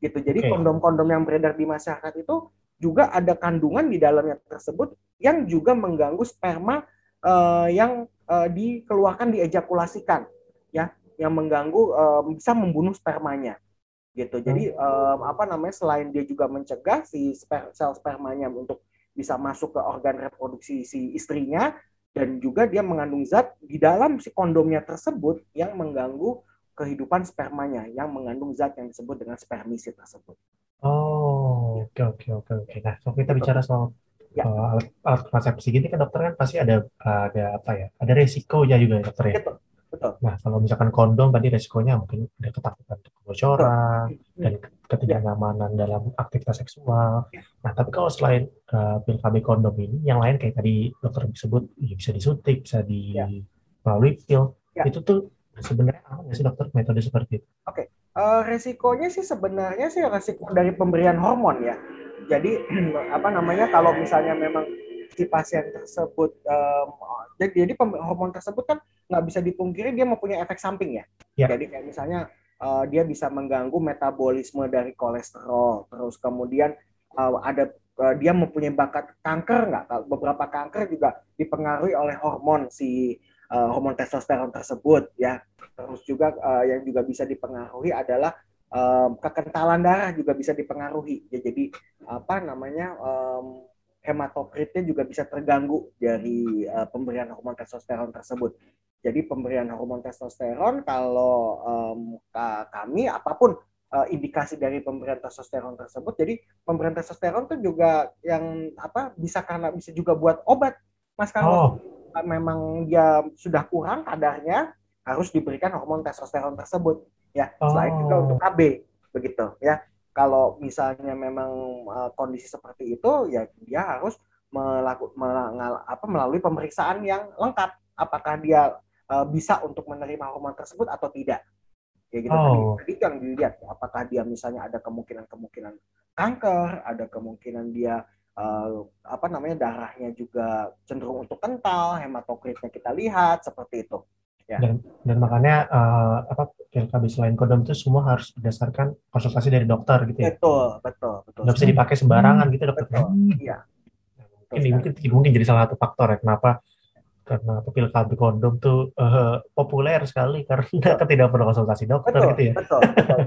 gitu. Jadi kondom-kondom yang beredar di masyarakat itu juga ada kandungan di dalamnya tersebut yang juga mengganggu sperma uh, yang uh, dikeluarkan diejakulasikan ya yang mengganggu uh, bisa membunuh spermanya gitu jadi um, apa namanya selain dia juga mencegah si sper, sel spermanya untuk bisa masuk ke organ reproduksi si istrinya dan juga dia mengandung zat di dalam si kondomnya tersebut yang mengganggu kehidupan spermanya yang mengandung zat yang disebut dengan spermisid tersebut. Oh, oke oke oke oke. Nah, kalau kita bicara soal ya. uh, alat, alat kontrasepsi gini kan dokter kan pasti ada ada apa ya? Ada resikonya juga ya dokter ya. Betul. Betul. Nah, kalau misalkan kondom tadi resikonya mungkin ada ketakutan untuk kebocoran Betul. dan ketidaknyamanan ya. dalam aktivitas seksual. Ya. Nah, tapi kalau selain uh, pil KB kondom ini, yang lain kayak tadi dokter sebut ya bisa disuntik, bisa di ya. melalui pil, ya. itu tuh sebenarnya apa sih dokter metode seperti itu? Oke, okay. uh, eh, resikonya sih sebenarnya sih resiko dari pemberian hormon ya. Jadi apa namanya kalau misalnya memang si pasien tersebut um, jadi, jadi hormon tersebut kan nggak bisa dipungkiri dia mempunyai efek samping ya. ya. Jadi kayak misalnya uh, dia bisa mengganggu metabolisme dari kolesterol, terus kemudian uh, ada uh, dia mempunyai bakat kanker nggak? Beberapa kanker juga dipengaruhi oleh hormon si uh, hormon testosteron tersebut ya. Terus juga uh, yang juga bisa dipengaruhi adalah um, kekentalan darah juga bisa dipengaruhi. Ya, jadi apa namanya um, hematokritnya juga bisa terganggu dari uh, pemberian hormon testosteron tersebut. Jadi pemberian hormon testosteron kalau um, kami apa pun uh, indikasi dari pemberian testosteron tersebut. Jadi pemberian testosteron itu juga yang apa bisa karena bisa juga buat obat, Mas kalau oh. memang dia sudah kurang kadarnya harus diberikan hormon testosteron tersebut. Ya, oh. selain juga untuk KB begitu ya kalau misalnya memang uh, kondisi seperti itu ya dia harus melaku, melangal, apa, melalui pemeriksaan yang lengkap. Apakah dia uh, bisa untuk menerima hormon tersebut atau tidak. Ya gitu oh. tadi, tadi yang dilihat. Apakah dia misalnya ada kemungkinan kemungkinan kanker ada kemungkinan dia uh, apa namanya darahnya juga cenderung untuk kental hematokritnya kita lihat seperti itu Ya. Dan, dan makanya uh, apa PLKB selain kondom itu semua harus berdasarkan konsultasi dari dokter gitu ya. Betul, betul, betul. Nggak bisa dipakai sembarangan hmm, gitu dokter. Betul. Hmm. Iya. Mungkin, mungkin mungkin jadi salah satu faktor ya kenapa karena pil KB kondom tuh uh, populer sekali karena betul. tidak perlu konsultasi dokter betul, gitu ya. Betul, betul.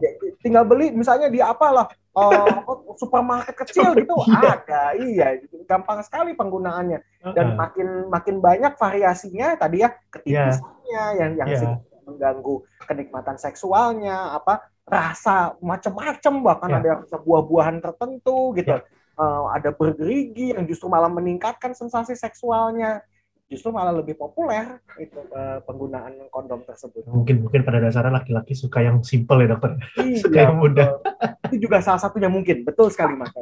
Tinggal beli misalnya di apalah uh, supermarket kecil gitu iya. ada, iya, gampang sekali penggunaannya dan uh -uh. makin makin banyak variasinya tadi ya ketipisan yang yang yeah. mengganggu kenikmatan seksualnya, apa rasa macam-macam bahkan yeah. ada buah-buahan tertentu gitu. Yeah. Uh, ada bergerigi yang justru malah meningkatkan sensasi seksualnya justru malah lebih populer itu uh, penggunaan kondom tersebut. Mungkin mungkin pada dasarnya laki-laki suka yang simple ya dokter, iya, suka yang mudah. Itu juga salah satunya mungkin, betul sekali mas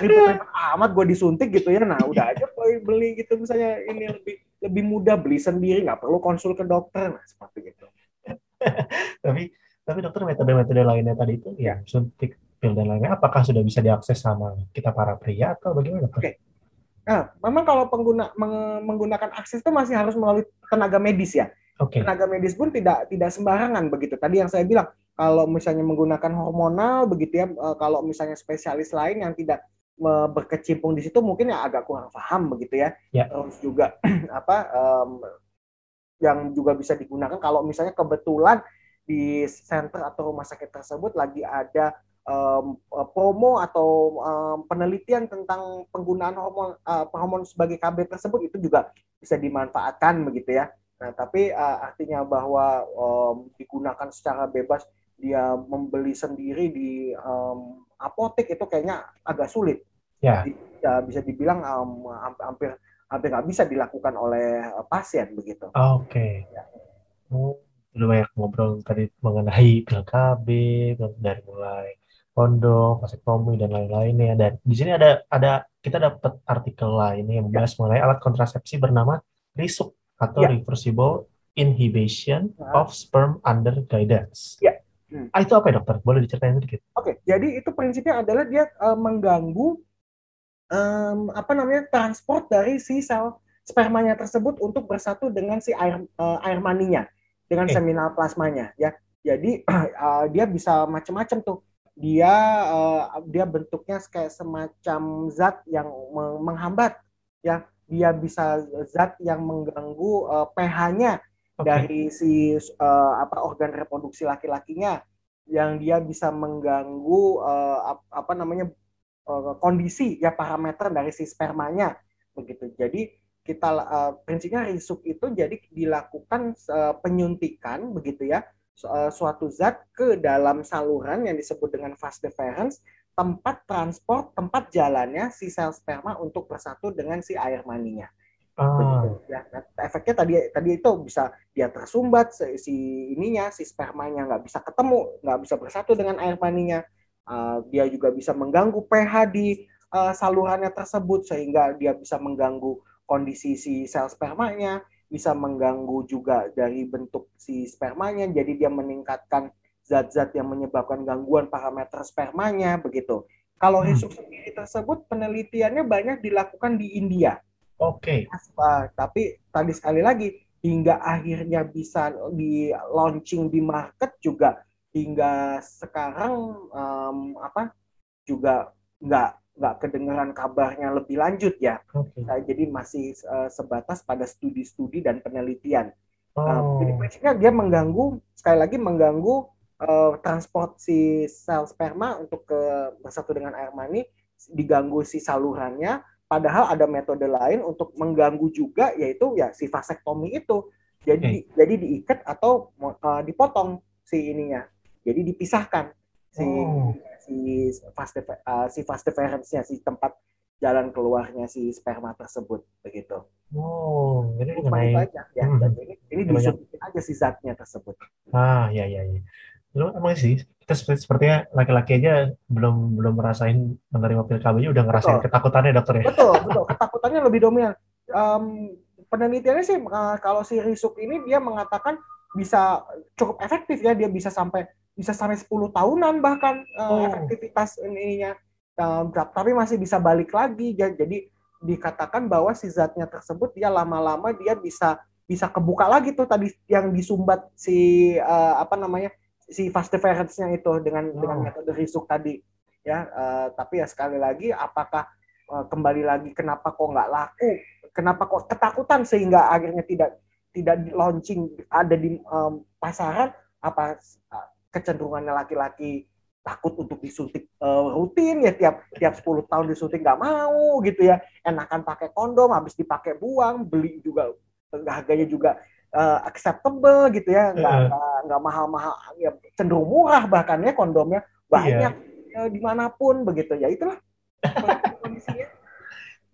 ribet amat gue disuntik gitu ya. Nah udah aja beli, beli gitu. Misalnya ini lebih lebih mudah beli sendiri. Nggak perlu konsul ke dokter. Nah seperti itu. Tapi tapi dokter metode-metode lainnya tadi itu ya suntik pil dan lainnya apakah sudah bisa diakses sama kita para pria atau bagaimana Oke. Okay. Nah, memang kalau pengguna meng, menggunakan akses itu masih harus melalui tenaga medis ya. Okay. Tenaga medis pun tidak tidak sembarangan begitu. Tadi yang saya bilang kalau misalnya menggunakan hormonal begitu ya eh, kalau misalnya spesialis lain yang tidak berkecimpung di situ mungkin ya agak kurang paham begitu ya, ya. terus juga apa um, yang juga bisa digunakan kalau misalnya kebetulan di center atau rumah sakit tersebut lagi ada um, promo atau um, penelitian tentang penggunaan hormon uh, hormon sebagai KB tersebut itu juga bisa dimanfaatkan begitu ya. Nah, tapi uh, artinya bahwa um, digunakan secara bebas dia membeli sendiri di um, apotek itu kayaknya agak sulit. Ya. ya bisa dibilang um, hampir hampir nggak bisa dilakukan oleh pasien begitu. Oke. Okay. Ya. Oh, udah banyak ngobrol tadi mengenai pil KB dari mulai kondom, vasektomi dan lain-lainnya. Dan di sini ada ada kita dapat artikel lain yang membahas ya. mengenai alat kontrasepsi bernama RISUK atau ya. Reversible Inhibition ya. of Sperm Under Guidance. Ya. Hmm. Ah, itu apa ya dokter? Boleh diceritain sedikit? Oke, okay. jadi itu prinsipnya adalah dia uh, mengganggu um, apa namanya transport dari si sel spermanya tersebut untuk bersatu dengan si air uh, air maninya dengan okay. seminal plasmanya ya. Jadi uh, dia bisa macam-macam tuh. Dia uh, dia bentuknya kayak semacam zat yang menghambat ya. Dia bisa zat yang mengganggu uh, pH-nya okay. dari si uh, apa organ reproduksi laki-lakinya yang dia bisa mengganggu uh, apa namanya uh, kondisi ya parameter dari si spermanya begitu. Jadi kita uh, prinsipnya risuk itu jadi dilakukan uh, penyuntikan begitu ya suatu zat ke dalam saluran yang disebut dengan vas deferens tempat transport tempat jalannya si sel sperma untuk bersatu dengan si air maninya. Ah. Ya, nah, efeknya tadi tadi itu bisa dia tersumbat si, si ininya si spermanya nggak bisa ketemu nggak bisa bersatu dengan air maninya uh, dia juga bisa mengganggu pH di uh, salurannya tersebut sehingga dia bisa mengganggu kondisi si sel spermanya bisa mengganggu juga dari bentuk si spermanya jadi dia meningkatkan zat-zat yang menyebabkan gangguan parameter spermanya begitu Kalau Hmm. risuk sendiri tersebut penelitiannya banyak dilakukan di India. Oke. Ah, tapi tadi sekali lagi hingga akhirnya bisa di launching di market juga hingga sekarang em, apa juga nggak nggak kedengaran kabarnya lebih lanjut ya. Oke. Nah, jadi masih eh, sebatas pada studi-studi dan penelitian. Nah, Oh. jadi prinsipnya dia mengganggu sekali lagi mengganggu eh, transport si sel sperma untuk ke bersatu dengan air mani, diganggu si salurannya. Padahal ada metode lain untuk mengganggu juga yaitu ya si vasektomi itu. Jadi jadi diikat atau eh, dipotong si ininya. Jadi dipisahkan si Oh. Si defe- eh, si vas deferensnya si tempat jalan keluarnya si sperma tersebut begitu. Oh, jadi Cuma itu mengenai aja ya. Hmm. Dan ini ini Banyak. disuntikin aja si zatnya tersebut. ah ya ya ya. Lu emang sih kita seperti sepertinya laki-laki aja belum belum merasain menerima pil KB udah ngerasain Betul. ketakutannya dokter ya. Betul, betul. Ketakutannya lebih dominan. Em, penelitiannya sih eh, kalau si risuk ini dia mengatakan bisa cukup efektif ya, dia bisa sampai bisa sampai 10 tahunan bahkan eh, Oh. efektivitas ininya. Em, tapi masih bisa balik lagi. Ja- Jadi dikatakan bahwa si zatnya tersebut dia lama-lama dia bisa bisa kebuka lagi tuh tadi yang disumbat si eh, apa namanya si fast deference-nya itu dengan dengan Oh. metode risuk tadi ya eh, tapi ya sekali lagi apakah eh, kembali lagi kenapa kok nggak laku kenapa kok ketakutan sehingga akhirnya tidak tidak di launching ada di em, pasaran apa eh, kecenderungannya laki-laki takut untuk disuntik eh, rutin ya tiap tiap 10 tahun disuntik nggak mau gitu ya. Enakan pakai kondom habis dipakai buang beli juga harganya juga eh, acceptable gitu ya. Nggak nggak mahal-mahal ya cenderung murah bahkan ya kondomnya. Banyak eh, di mana pun begitu. Ya itulah kondisinya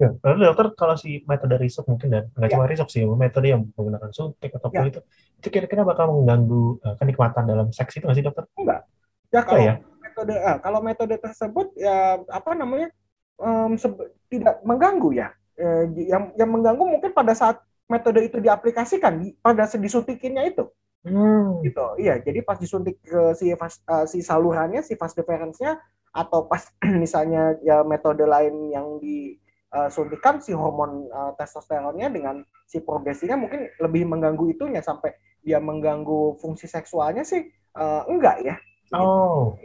Ya, lalu dokter kalau si metode risuk mungkin dan nggak Ya. cuma risuk sih, metode yang menggunakan suntik atau Ya. itu, itu kira-kira bakal mengganggu eh, kenikmatan dalam seks itu nggak sih dokter? ya kalau ya? metode ah, kalau metode tersebut ya apa namanya sebe- tidak mengganggu ya Eh, yang yang mengganggu mungkin pada saat metode itu diaplikasikan di- pada saat disuntikinnya itu Hmm. gitu iya jadi pas disuntik ke si vas- eh, si salurannya si vas deferensnya atau pas misalnya ya metode lain yang disuntikan si hormon eh, testosteronnya dengan si progresinya mungkin lebih mengganggu itunya sampai dia mengganggu fungsi seksualnya sih eh, enggak ya Oh.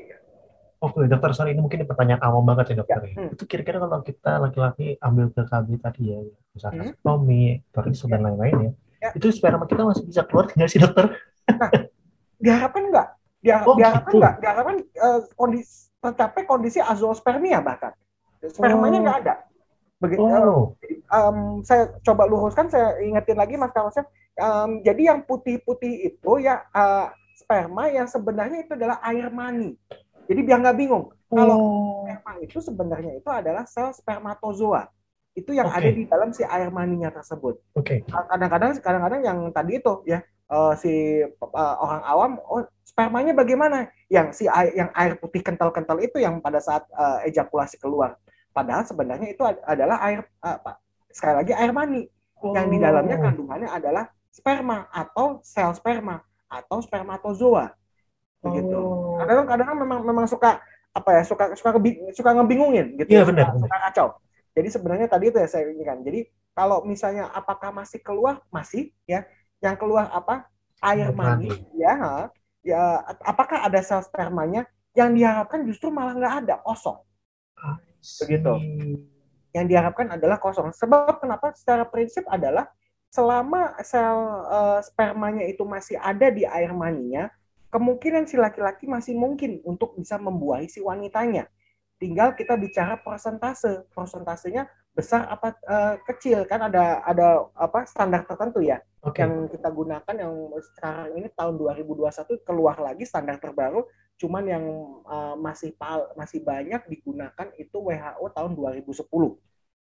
Oke, dokter, sorry ini mungkin pertanyaan awam banget ya dokter. ya. hmm. Itu kira-kira kalau kita laki-laki ambil ke KB tadi ya, misalkan Hmm. stomi, dan lain-lain ya, Ya. itu sperma kita masih bisa keluar nggak sih dokter? diharapkan enggak Dia, Oh, diharapkan gitu. enggak diharapkan eh, kondisi tercapai kondisi azoospermia bahkan spermanya Oh. enggak ada begitu Oh, em, saya coba luruskan, saya ingetin lagi Mas Karosnya. Em, jadi yang putih-putih itu ya eh, sperma yang sebenarnya itu adalah air mani. Jadi biar nggak bingung, kalau oh, sperma itu sebenarnya itu adalah sel spermatozoa. Itu yang Oke. ada di dalam si air maninya tersebut. oke. Kadang-kadang kadang-kadang yang tadi itu ya eh, si eh, orang awam oh spermanya bagaimana? Yang si air, yang air putih kental-kental itu yang pada saat eh, ejakulasi keluar. Padahal sebenarnya itu ad- adalah air eh, apa, sekali lagi air mani yang di dalamnya Oh. kandungannya adalah sperma atau sel sperma atau spermatozoa. Begitu. Oh. Kadang-kadang memang memang suka apa ya suka suka suka ngebingungin gitu. Iya, suka, benar, suka kacau. Jadi sebenarnya tadi itu ya saya ini kan. Jadi kalau misalnya apakah masih keluar masih ya yang keluar apa air mani ya ya apakah ada sel spermanya yang diharapkan justru malah nggak ada kosong Begitu. yang diharapkan adalah kosong. Sebab kenapa secara prinsip adalah selama sel eh, spermanya itu masih ada di air maninya, kemungkinan si laki-laki masih mungkin untuk bisa membuahi si wanitanya. Tinggal kita bicara persentase, persentasenya besar apa eh, kecil kan ada ada apa standar tertentu ya Oke. yang kita gunakan yang sekarang ini tahun 2021 keluar lagi standar terbaru cuman yang uh, masih pal masih banyak digunakan itu WHO tahun 2010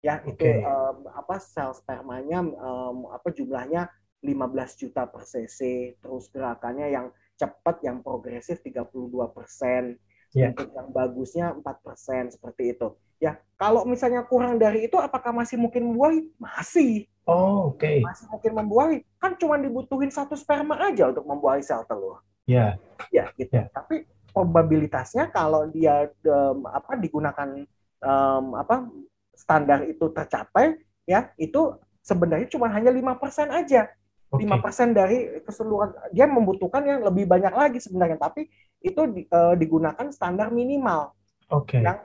ya itu Oke. um, apa sel spermanya um, apa jumlahnya 15 juta per cc terus gerakannya yang cepat yang progresif 32 persen Ya. untuk yang bagusnya 4 persen seperti itu ya kalau misalnya kurang dari itu apakah masih mungkin membuahi masih Oh, oke. masih mungkin membuahi kan cuma dibutuhin satu sperma aja untuk membuahi sel telur Ya. ya gitu Ya. tapi probabilitasnya kalau dia um, apa digunakan um, apa standar itu tercapai ya itu sebenarnya cuma hanya lima persen aja lima okay. persen dari keseluruhan dia membutuhkan yang lebih banyak lagi sebenarnya tapi itu di, uh, digunakan standar minimal okay. yang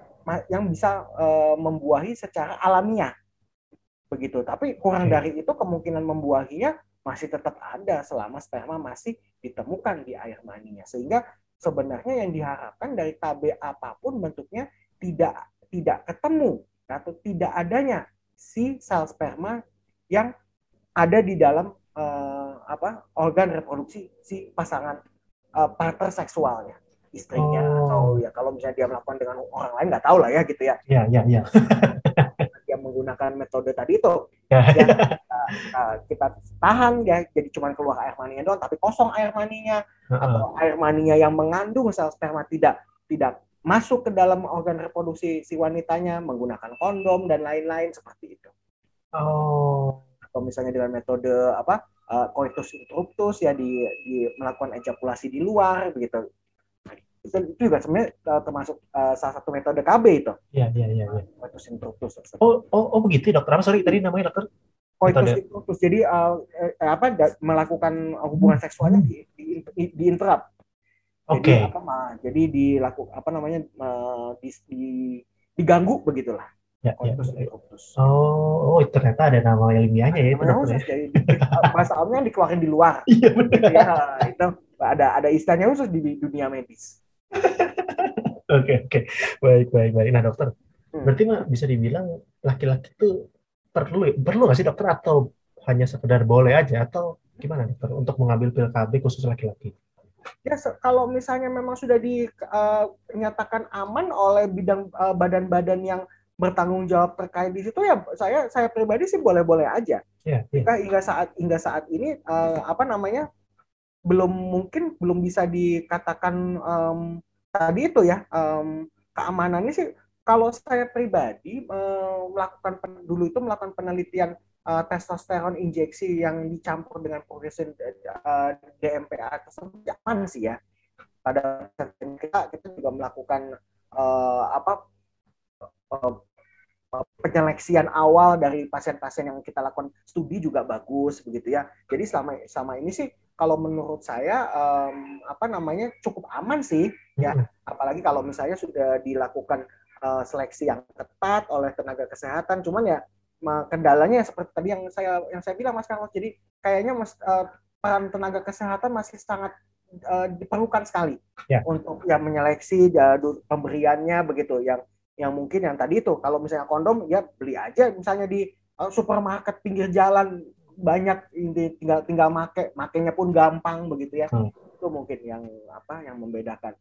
yang bisa uh, membuahi secara alamiah begitu tapi kurang okay. dari itu kemungkinan membuahinya masih tetap ada selama sperma masih ditemukan di air maninya sehingga sebenarnya yang diharapkan dari KB apa pun bentuknya tidak tidak ketemu atau tidak adanya si sel sperma yang ada di dalam uh, apa organ reproduksi si pasangan uh, partner seksualnya istrinya oh. atau ya kalau misalnya dia melakukan dengan orang lain nggak tahu lah ya gitu ya. Iya iya iya. dia menggunakan metode tadi itu ya, ya uh, kita tahan ya jadi cuma keluar air maninya doang tapi kosong air maninya uh -uh. atau air maninya yang mengandung sel sperma tidak tidak masuk ke dalam organ reproduksi si wanitanya menggunakan kondom dan lain-lain seperti itu. Oh. Atau misalnya dengan metode apa uh, coitus interruptus ya di, di melakukan ejakulasi di luar begitu itu, itu juga sebenarnya uh, termasuk uh, salah satu metode KB itu. Iya, iya, iya. Ya. Coitus interruptus. Oh, oh, oh begitu dokter. Apa sorry tadi namanya dokter? Coitus interruptus. Jadi uh, eh, apa melakukan hubungan seksualnya di, di, di, di interrupt. Oke. Okay. Jadi apa jadi dilakukan apa namanya uh, di, di diganggu begitulah. Ya, ya. Oh, oh, ternyata ada nama ilmiahnya ya itu dokter. Ya. Jadi, bahasa awamnya dikeluarin di luar. Iya benar. Ya, itu ada ada istilahnya khusus di dunia medis. Oke oke baik baik baik. Nah dokter, hmm. berarti mah bisa dibilang laki-laki itu perlu perlu nggak sih dokter atau hanya sekedar boleh aja atau gimana dokter untuk mengambil pil KB khusus laki-laki? Ya kalau misalnya memang sudah dinyatakan uh, aman oleh bidang uh, badan-badan yang bertanggung jawab terkait di situ ya saya saya pribadi sih boleh-boleh aja. Ya, ya. Hingga saat hingga saat ini uh, apa namanya belum mungkin belum bisa dikatakan um, tadi itu ya um, keamanannya sih kalau saya pribadi um, melakukan dulu itu melakukan penelitian uh, testosteron injeksi yang dicampur dengan progression uh, DMPA tersebut aman sih ya. Pada kita kita juga melakukan uh, apa uh, penyeleksian awal dari pasien-pasien yang kita lakukan. Studi juga bagus begitu ya. Jadi selama selama ini sih kalau menurut saya um, apa namanya cukup aman sih ya. Apalagi kalau misalnya sudah dilakukan uh, seleksi yang ketat oleh tenaga kesehatan. Cuman ya kendalanya seperti tadi yang saya yang saya bilang Mas Carlos jadi kayaknya mas uh, peran tenaga kesehatan masih sangat uh, diperlukan sekali ya. untuk yang menyeleksi uh, pemberiannya begitu. Yang yang mungkin yang tadi itu kalau misalnya kondom ya beli aja. Misalnya di uh, supermarket pinggir jalan banyak ini tinggal tinggal make makainya pun gampang begitu ya. Hmm. itu mungkin yang apa yang membedakan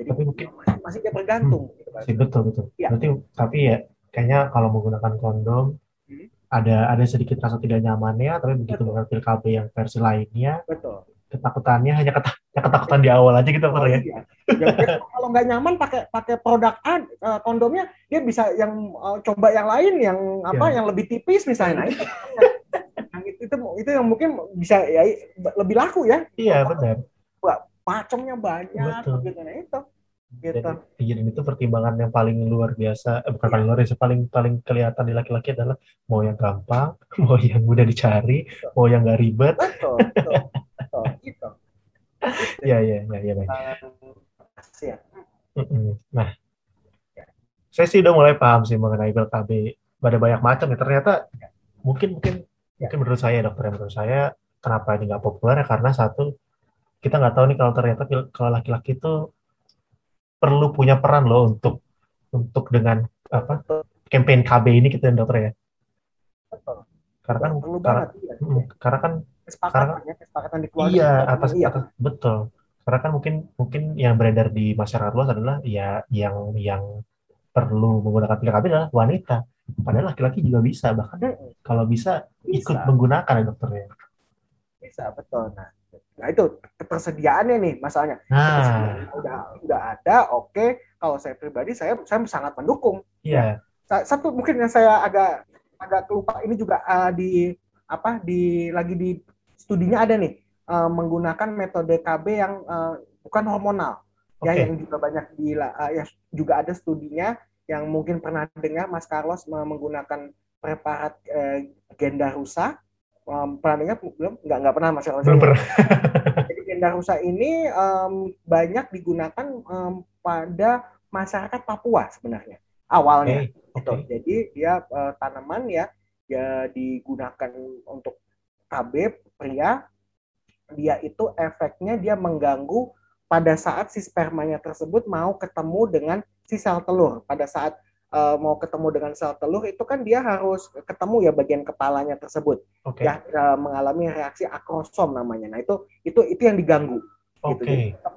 jadi tapi mungkin masih, dia tergantung hmm. gitu kan. betul betul ya. berarti tapi ya kayaknya kalau menggunakan kondom hmm. ada ada sedikit rasa tidak nyamannya tapi begitu mengambil KB yang versi lainnya betul ketakutannya hanya ketak ketakutan di awal aja gitu oh, ya. Iya. ya kalau nggak nyaman pakai pakai produk A uh, kondomnya dia bisa yang uh, coba yang lain yang apa ya. yang lebih tipis misalnya. Nah, itu itu itu yang mungkin bisa ya jadi laku ya. Iya benar. Macamnya banyak Betul. gitu nah itu. Gitu. Jadi, itu pertimbangan yang paling luar biasa, eh, bukan ya. paling luar biasa, paling paling kelihatan di laki-laki adalah mau yang gampang, mau yang mudah dicari, betul. mau yang gak ribet. Betul, betul, betul. gitu. Iya, iya, iya, iya, baik. Ya. Nah, ya. saya sih udah mulai paham sih mengenai BLKB. Ada banyak macam ya. Ternyata ya. mungkin mungkin Ya. Mungkin menurut saya dokter, menurut saya kenapa ini nggak populer ya karena satu kita nggak tahu nih kalau ternyata kalau laki-laki itu perlu punya peran loh untuk untuk dengan apa campaign KB ini kita gitu, dokter ya. Karena kan perlu karena, banget, iya. Hmm, karena kan karena, ya, kesepakatan di keluarga. Iya, atas, iya. atas betul. Karena kan mungkin mungkin yang beredar di masyarakat luas adalah ya yang yang perlu menggunakan pil KB adalah wanita Padahal laki-laki juga bisa, bahkan hmm. kalau bisa, bisa ikut menggunakan ya dokternya. Bisa, betul. Nah, nah itu ketersediaannya nih masalahnya. Nah. Udah udah ada, oke. Okay. Kalau saya pribadi saya saya sangat mendukung. Iya. Yeah. Satu mungkin yang saya agak agak lupa ini juga uh, di apa di lagi di studinya ada nih uh, menggunakan metode KB yang uh, bukan hormonal. ya yang juga banyak di uh, ya juga ada studinya yang mungkin pernah dengar Mas Carlos menggunakan preparat uh, Gendarusa um, pernah dengar belum nggak nggak pernah Mas belum pernah jadi Gendarusa ini um, banyak digunakan um, pada masyarakat Papua sebenarnya awalnya okay. gitu okay. jadi dia uh, tanaman ya ya digunakan untuk KB pria dia itu efeknya dia mengganggu pada saat si spermanya tersebut mau ketemu dengan si sel telur. Pada saat uh, mau ketemu dengan sel telur itu kan dia harus ketemu ya bagian kepalanya tersebut. Okay. Ya uh, mengalami reaksi akrosom namanya. Nah, itu itu itu yang diganggu okay. gitu. Jadi,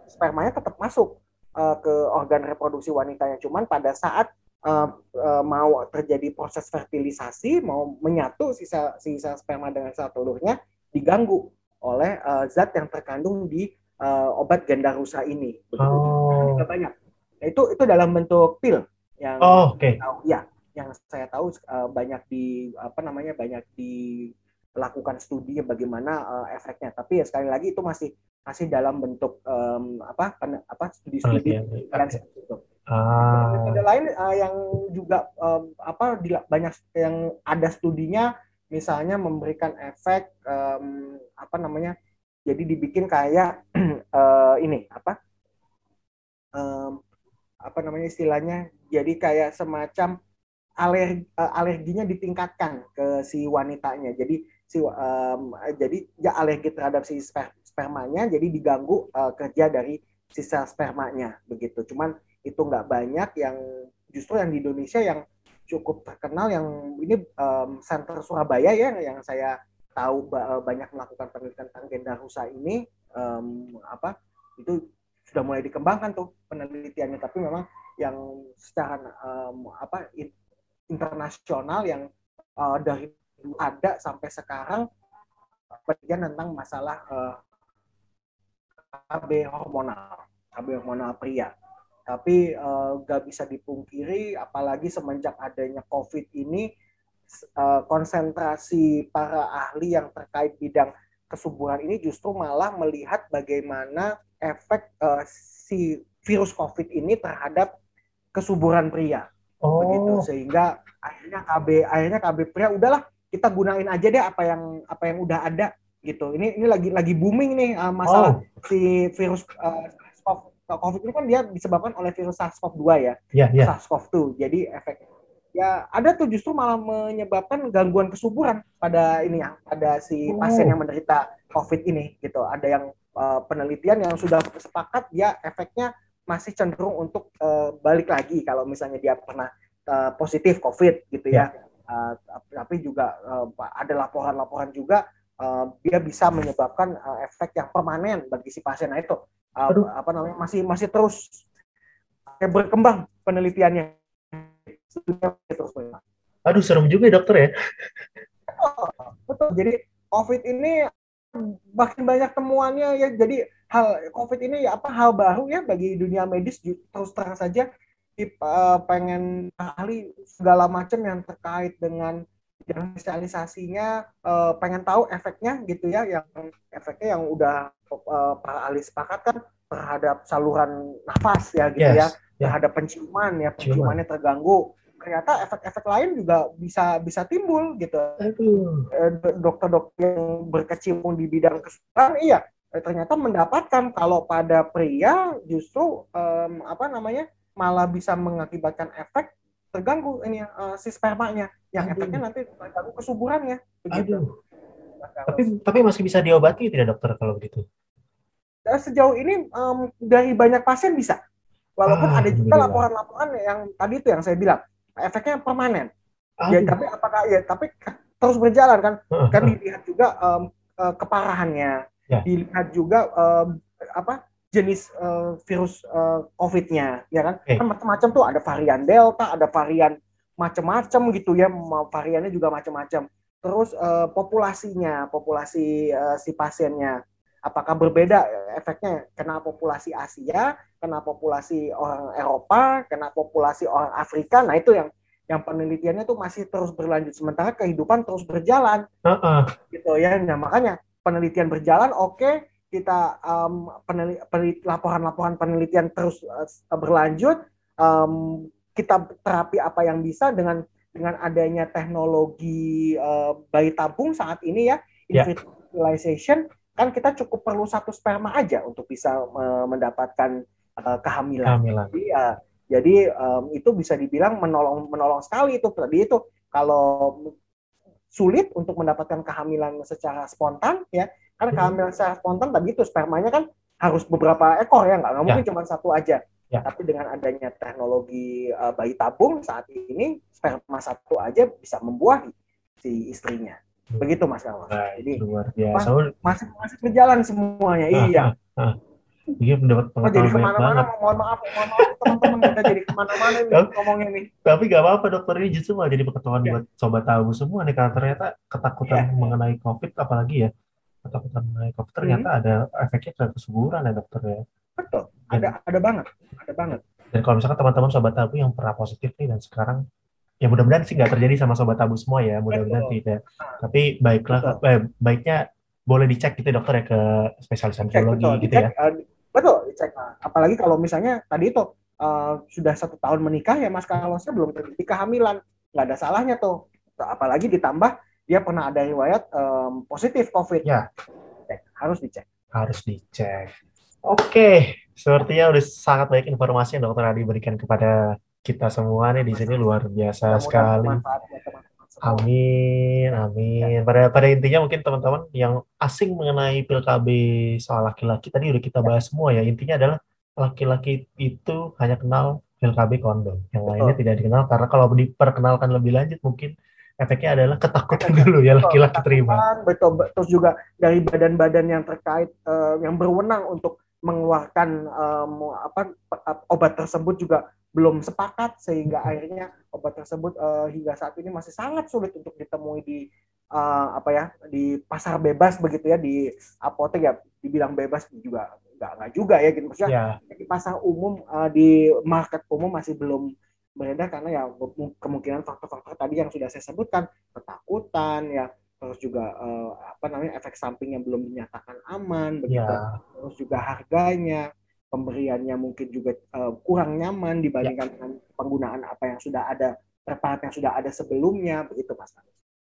spermanya tetap masuk uh, ke organ reproduksi wanitanya. Cuman pada saat uh, uh, mau terjadi proses fertilisasi, mau menyatu sisa sisa sperma dengan sel telurnya diganggu oleh uh, zat yang terkandung di uh, obat Gendarusa ini. Begitu oh. banyak. Nah, itu itu dalam bentuk pil yang oh, oke. Okay. ya, yang saya tahu uh, banyak di apa namanya banyak dilakukan studi bagaimana uh, efeknya. Tapi ya sekali lagi itu masih masih dalam bentuk um, apa pen, apa studi-studi yang seperti itu. Ah. Ada lain uh, yang juga um, apa di, banyak yang ada studinya misalnya memberikan efek um, apa namanya jadi dibikin kayak uh, ini apa um, apa namanya istilahnya jadi kayak semacam alergi, uh, alerginya ditingkatkan ke si wanitanya. Jadi si um, jadi ya alergi terhadap si sper, spermanya jadi diganggu uh, kerja dari sisa spermanya begitu. Cuman itu nggak banyak yang justru yang di Indonesia yang cukup terkenal yang ini um, center Surabaya ya yang saya tahu banyak melakukan penelitian tentang gender rusa ini. Um, apa? Itu sudah mulai dikembangkan tuh penelitiannya tapi memang yang secara um, apa internasional yang uh, dari ada sampai sekarang penelitian tentang masalah uh, KB hormonal KB hormonal pria. Tapi uh, gak bisa dipungkiri apalagi semenjak adanya COVID ini uh, konsentrasi para ahli yang terkait bidang kesuburan ini justru malah melihat bagaimana efek uh, si virus COVID ini terhadap kesuburan pria. Oh. Begitu sehingga akhirnya KB akhirnya KB pria udahlah kita gunain aja deh apa yang apa yang udah ada gitu. Ini ini lagi lagi booming nih uh, masalah oh. si virus uh, COVID ini kan dia disebabkan oleh virus SARS-CoV-2 ya. Yeah, yeah. SARS-CoV-2. Jadi efek ya ada tuh justru malah menyebabkan gangguan kesuburan pada ini ya pada si pasien yang menderita COVID ini gitu. Ada yang uh, penelitian yang sudah sepakat ya efeknya masih cenderung untuk uh, balik lagi kalau misalnya dia pernah uh, positif COVID gitu ya. ya. Uh, tapi juga uh, ada laporan-laporan juga uh, dia bisa menyebabkan uh, efek yang permanen bagi si pasien. Nah itu uh, apa namanya masih masih terus berkembang penelitiannya Aduh serem juga ya dokter ya. Betul. Jadi COVID ini makin banyak temuannya ya. Jadi hal COVID ini ya apa hal baru ya bagi dunia medis terus terang saja. Uh, pengen ahli segala macam yang terkait dengan yang spesialisasinya uh, pengen tahu efeknya gitu ya yang efeknya yang udah uh, para ahli sepakat kan terhadap saluran nafas ya gitu ya, yes, ya. terhadap penciuman ya. Penciumannya terganggu ternyata efek-efek lain juga bisa bisa timbul gitu. Eh, dokter-dokter yang berkecimpung di bidang kesehatan, iya eh, ternyata mendapatkan kalau pada pria justru um, apa namanya malah bisa mengakibatkan efek terganggu ini uh, si spermanya yang Aduh. efeknya nanti terganggu kesuburannya begitu. Aduh. Tapi tapi masih bisa diobati tidak dokter kalau begitu? Sejauh ini um, dari banyak pasien bisa. Walaupun ah, ada juga laporan-laporan yang tadi itu yang saya bilang efeknya permanen. Ya, tapi apakah ya tapi terus berjalan kan? Kan dilihat juga um, uh, keparahannya, ya. dilihat juga um, apa jenis uh, virus uh, COVID-nya, ya kan? Okay. Kan macam-macam tuh ada varian Delta, ada varian macam-macam gitu ya, variannya juga macam-macam. Terus uh, populasinya, populasi uh, si pasiennya, apakah berbeda efeknya kena populasi Asia, kena populasi orang Eropa, kena populasi orang Afrika. Nah itu yang yang penelitiannya tuh masih terus berlanjut sementara kehidupan terus berjalan. Uh -uh. Gitu ya. Nah makanya penelitian berjalan oke, okay, kita um, laporan-laporan penelitian terus uh, berlanjut, um, kita terapi apa yang bisa dengan dengan adanya teknologi uh, bayi tabung saat ini ya, yeah. fertilization, kan kita cukup perlu satu sperma aja untuk bisa uh, mendapatkan uh, kehamilan. kehamilan. Jadi, uh, jadi um, itu bisa dibilang menolong menolong sekali itu tadi itu kalau sulit untuk mendapatkan kehamilan secara spontan ya karena hmm. kehamilan secara spontan tadi itu spermanya kan harus beberapa ekor ya nggak mungkin ya. cuma satu aja ya. tapi dengan adanya teknologi uh, bayi tabung saat ini sperma satu aja bisa membuahi si istrinya. Begitu mas Kawan. Nah, jadi luar biasa masih masih berjalan semuanya ah, iya ah, ah. Iya oh, jadi ke mana-mana, mohon maaf, mohon maaf teman-teman kita jadi ke mana-mana nih ngomongnya nih. Tapi gak apa-apa dokter ini justru malah jadi pengetahuan ya. buat sobat tahu semua nih karena ternyata ketakutan ya. mengenai COVID apalagi ya ketakutan mengenai COVID ternyata hmm. ada efeknya ke kesuburan ya dokter ya. Betul, ada ada banget, ada banget. Dan kalau misalkan teman-teman sobat tabu yang pernah positif nih dan sekarang ya mudah-mudahan sih nggak terjadi sama sobat tabu semua ya mudah-mudahan tidak. Tapi baiklah, eh, baiknya boleh dicek gitu ya, dokter ya ke spesialis andrologi gitu ya. Uh, Betul, dicek. Nah, apalagi kalau misalnya tadi itu uh, sudah satu tahun menikah ya Mas Carlosnya belum terjadi kehamilan, nggak ada salahnya tuh. Apalagi ditambah dia pernah ada riwayat um, positif COVID. Ya. Cek, harus dicek. Harus dicek. Oke, sepertinya udah sangat baik informasi yang Dokter Adi berikan kepada kita semua nih di sini luar biasa sekali. Amin, amin. Pada pada intinya mungkin teman-teman yang asing mengenai pil KB soal laki-laki tadi udah kita bahas semua ya. Intinya adalah laki-laki itu hanya kenal pil KB kondom. Yang lainnya tidak dikenal karena kalau diperkenalkan lebih lanjut mungkin efeknya adalah ketakutan dulu ya laki-laki terima. Betul, terus juga dari badan-badan yang terkait uh, yang berwenang untuk mengeluarkan um, apa obat tersebut juga belum sepakat sehingga akhirnya obat tersebut uh, hingga saat ini masih sangat sulit untuk ditemui di uh, apa ya di pasar bebas begitu ya di apotek ya dibilang bebas juga nggak nggak juga ya gitu maksudnya yeah. di pasar umum uh, di market umum masih belum beredar karena ya kemungkinan faktor-faktor tadi yang sudah saya sebutkan ketakutan ya terus juga uh, apa namanya efek samping yang belum dinyatakan aman begitu yeah. terus juga harganya pemberiannya mungkin juga uh, kurang nyaman dibandingkan ya. dengan penggunaan apa yang sudah ada preparat yang sudah ada sebelumnya begitu Mas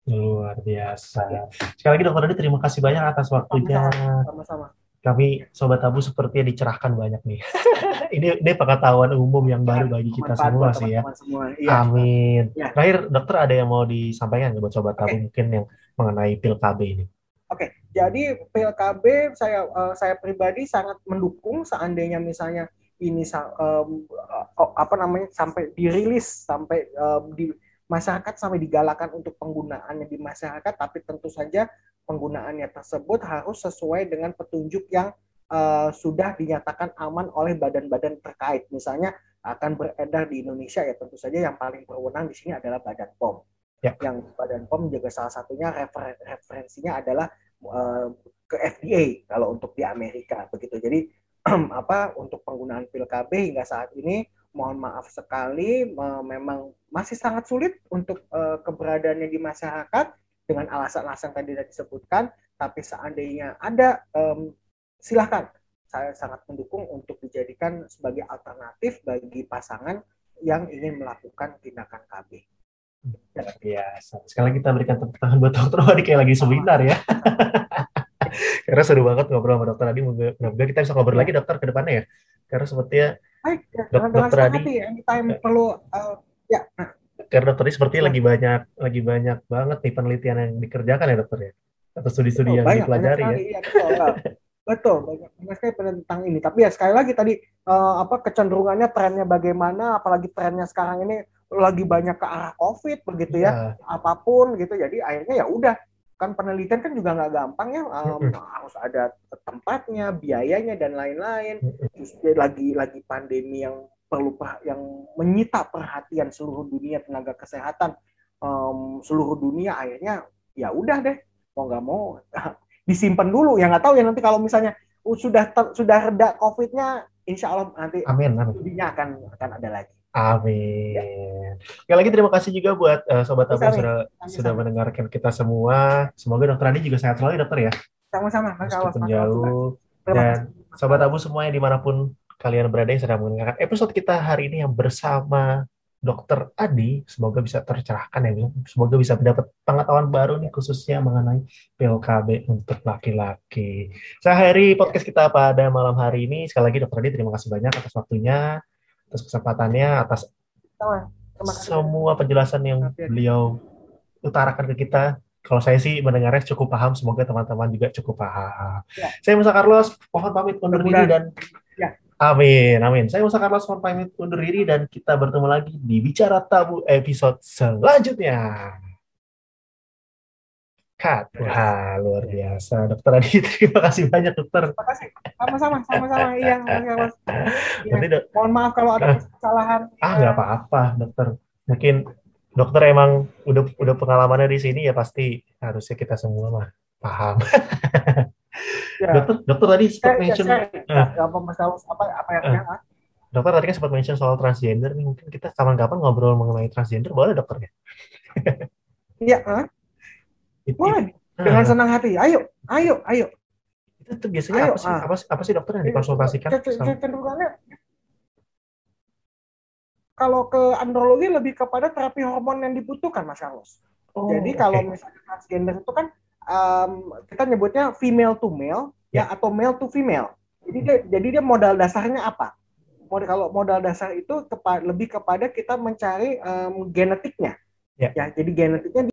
Luar biasa. Ya. Sekali lagi Dokter Adi terima kasih banyak atas waktunya. Sama-sama. Kami sobat tabu sepertinya dicerahkan banyak nih. ini ini pengetahuan umum yang baru bagi kita semua sih ya. Semua. Ya. Amin. Ya. Terakhir dokter ada yang mau disampaikan buat sobat tabu mungkin yang mengenai pil KB ini? Oke, jadi PLKB saya uh, saya pribadi sangat mendukung seandainya misalnya ini um, uh, apa namanya sampai dirilis sampai uh, di masyarakat sampai digalakan untuk penggunaannya di masyarakat, tapi tentu saja penggunaannya tersebut harus sesuai dengan petunjuk yang uh, sudah dinyatakan aman oleh badan-badan terkait. Misalnya akan beredar di Indonesia ya tentu saja yang paling berwenang di sini adalah Badan POM. Ya. Yang Badan POM juga salah satunya refer referensinya adalah uh, ke FDA kalau untuk di Amerika begitu. Jadi apa untuk penggunaan pil KB hingga saat ini mohon maaf sekali memang masih sangat sulit untuk uh, keberadaannya di masyarakat dengan alasan-alasan tadi sudah disebutkan. Tapi seandainya ada um, silahkan saya sangat mendukung untuk dijadikan sebagai alternatif bagi pasangan yang ingin melakukan tindakan KB. Biasa. Sekarang kita berikan tepuk tangan buat dokter Wadi kayak lagi seminar ya. Karena seru banget ngobrol sama dokter Adi. Mudah-mudahan kita bisa ngobrol lagi dokter ke depannya ya. Karena sepertinya Baik, ya, dok dokter Adi ya, kita perlu uh, ya. Karena dokter Adi seperti lagi banyak lagi banyak banget nih penelitian yang dikerjakan ya dokter ya. Atau studi-studi yang banyak, dipelajari banyak ya. Iya, betul, ya. betul, banyak, banyak sekali tentang ini. Tapi ya sekali lagi tadi uh, apa kecenderungannya trennya bagaimana, apalagi trennya sekarang ini lagi banyak ke arah COVID begitu ya, ya. apa pun gitu. Jadi akhirnya ya udah kan penelitian kan juga nggak gampang ya. Um, harus ada tempatnya biayanya dan lain-lain. Terus lagi lagi pandemi yang perlu yang menyita perhatian seluruh dunia tenaga kesehatan. Um, seluruh dunia akhirnya ya udah deh mau nggak mau disimpan dulu. Ya nggak tahu ya nanti kalau misalnya sudah sudah reda covidnya insya Allah nanti amin, amin. akan akan ada lagi Amin. Ya. Sekali lagi terima kasih juga buat uh, sobat tamu sudah Sama-sama. sudah mendengarkan kita semua. Semoga dokter Andi juga sehat selalu dokter ya. Sama-sama. Meskipun jauh. Dan. Sobat Abu semuanya di mana pun kalian berada yang sedang mendengarkan episode kita hari ini yang bersama Dokter Adi, semoga bisa tercerahkan ya, semoga bisa mendapat pengetahuan baru nih khususnya mengenai PLKB untuk laki-laki. Saya hari podcast kita pada malam hari ini, sekali lagi Dokter Adi terima kasih banyak atas waktunya, atas kesempatannya, atas semua penjelasan yang beliau utarakan ke kita. Kalau saya sih mendengarnya cukup paham, semoga teman-teman juga cukup paham. Ya. Saya Musa Carlos, mohon pamit undur diri dan Ya. Amin, amin. Saya Musa Carlos, mohon pamit undur diri dan kita bertemu lagi di Bicara Tabu episode selanjutnya. Cut. Wah, luar biasa. Dokter Adi, terima kasih banyak dokter. Terima kasih. Sama-sama, sama-sama. Iya, Mas Carlos. Iya. Nanti dok, Mohon maaf kalau ada Ah. kesalahan. ah nggak apa-apa dokter. Mungkin dokter emang udah udah pengalamannya di sini ya pasti harusnya kita semua mah paham. Ya. Dokter, dokter tadi sempat Saya, mention, saya, Ah. ya, apa Mas Carlos, apa, apa yang, Ah. dokter tadi kan sempat mention soal transgender nih. Mungkin kita kapan-kapan ngobrol mengenai transgender, boleh dokter ya? Iya, ah? Boleh. Dengan senang hati. Ayo, ayo, ayo. itu tuh biasanya Ayo, apa sih? ah. Apa sih, apa sih dokter yang dikonsultasikan? Cenderung- sama- Cenderungannya kalau ke andrologi lebih kepada terapi hormon yang dibutuhkan, Mas Carlos. Oh, Jadi kalau oke. misalnya transgender itu kan um, kita nyebutnya female to male ya atau male to female. Jadi dia, jadi dia modal dasarnya apa? Modal kalau modal dasar itu kepa- lebih kepada kita mencari um, genetiknya. Ya. ya, jadi genetiknya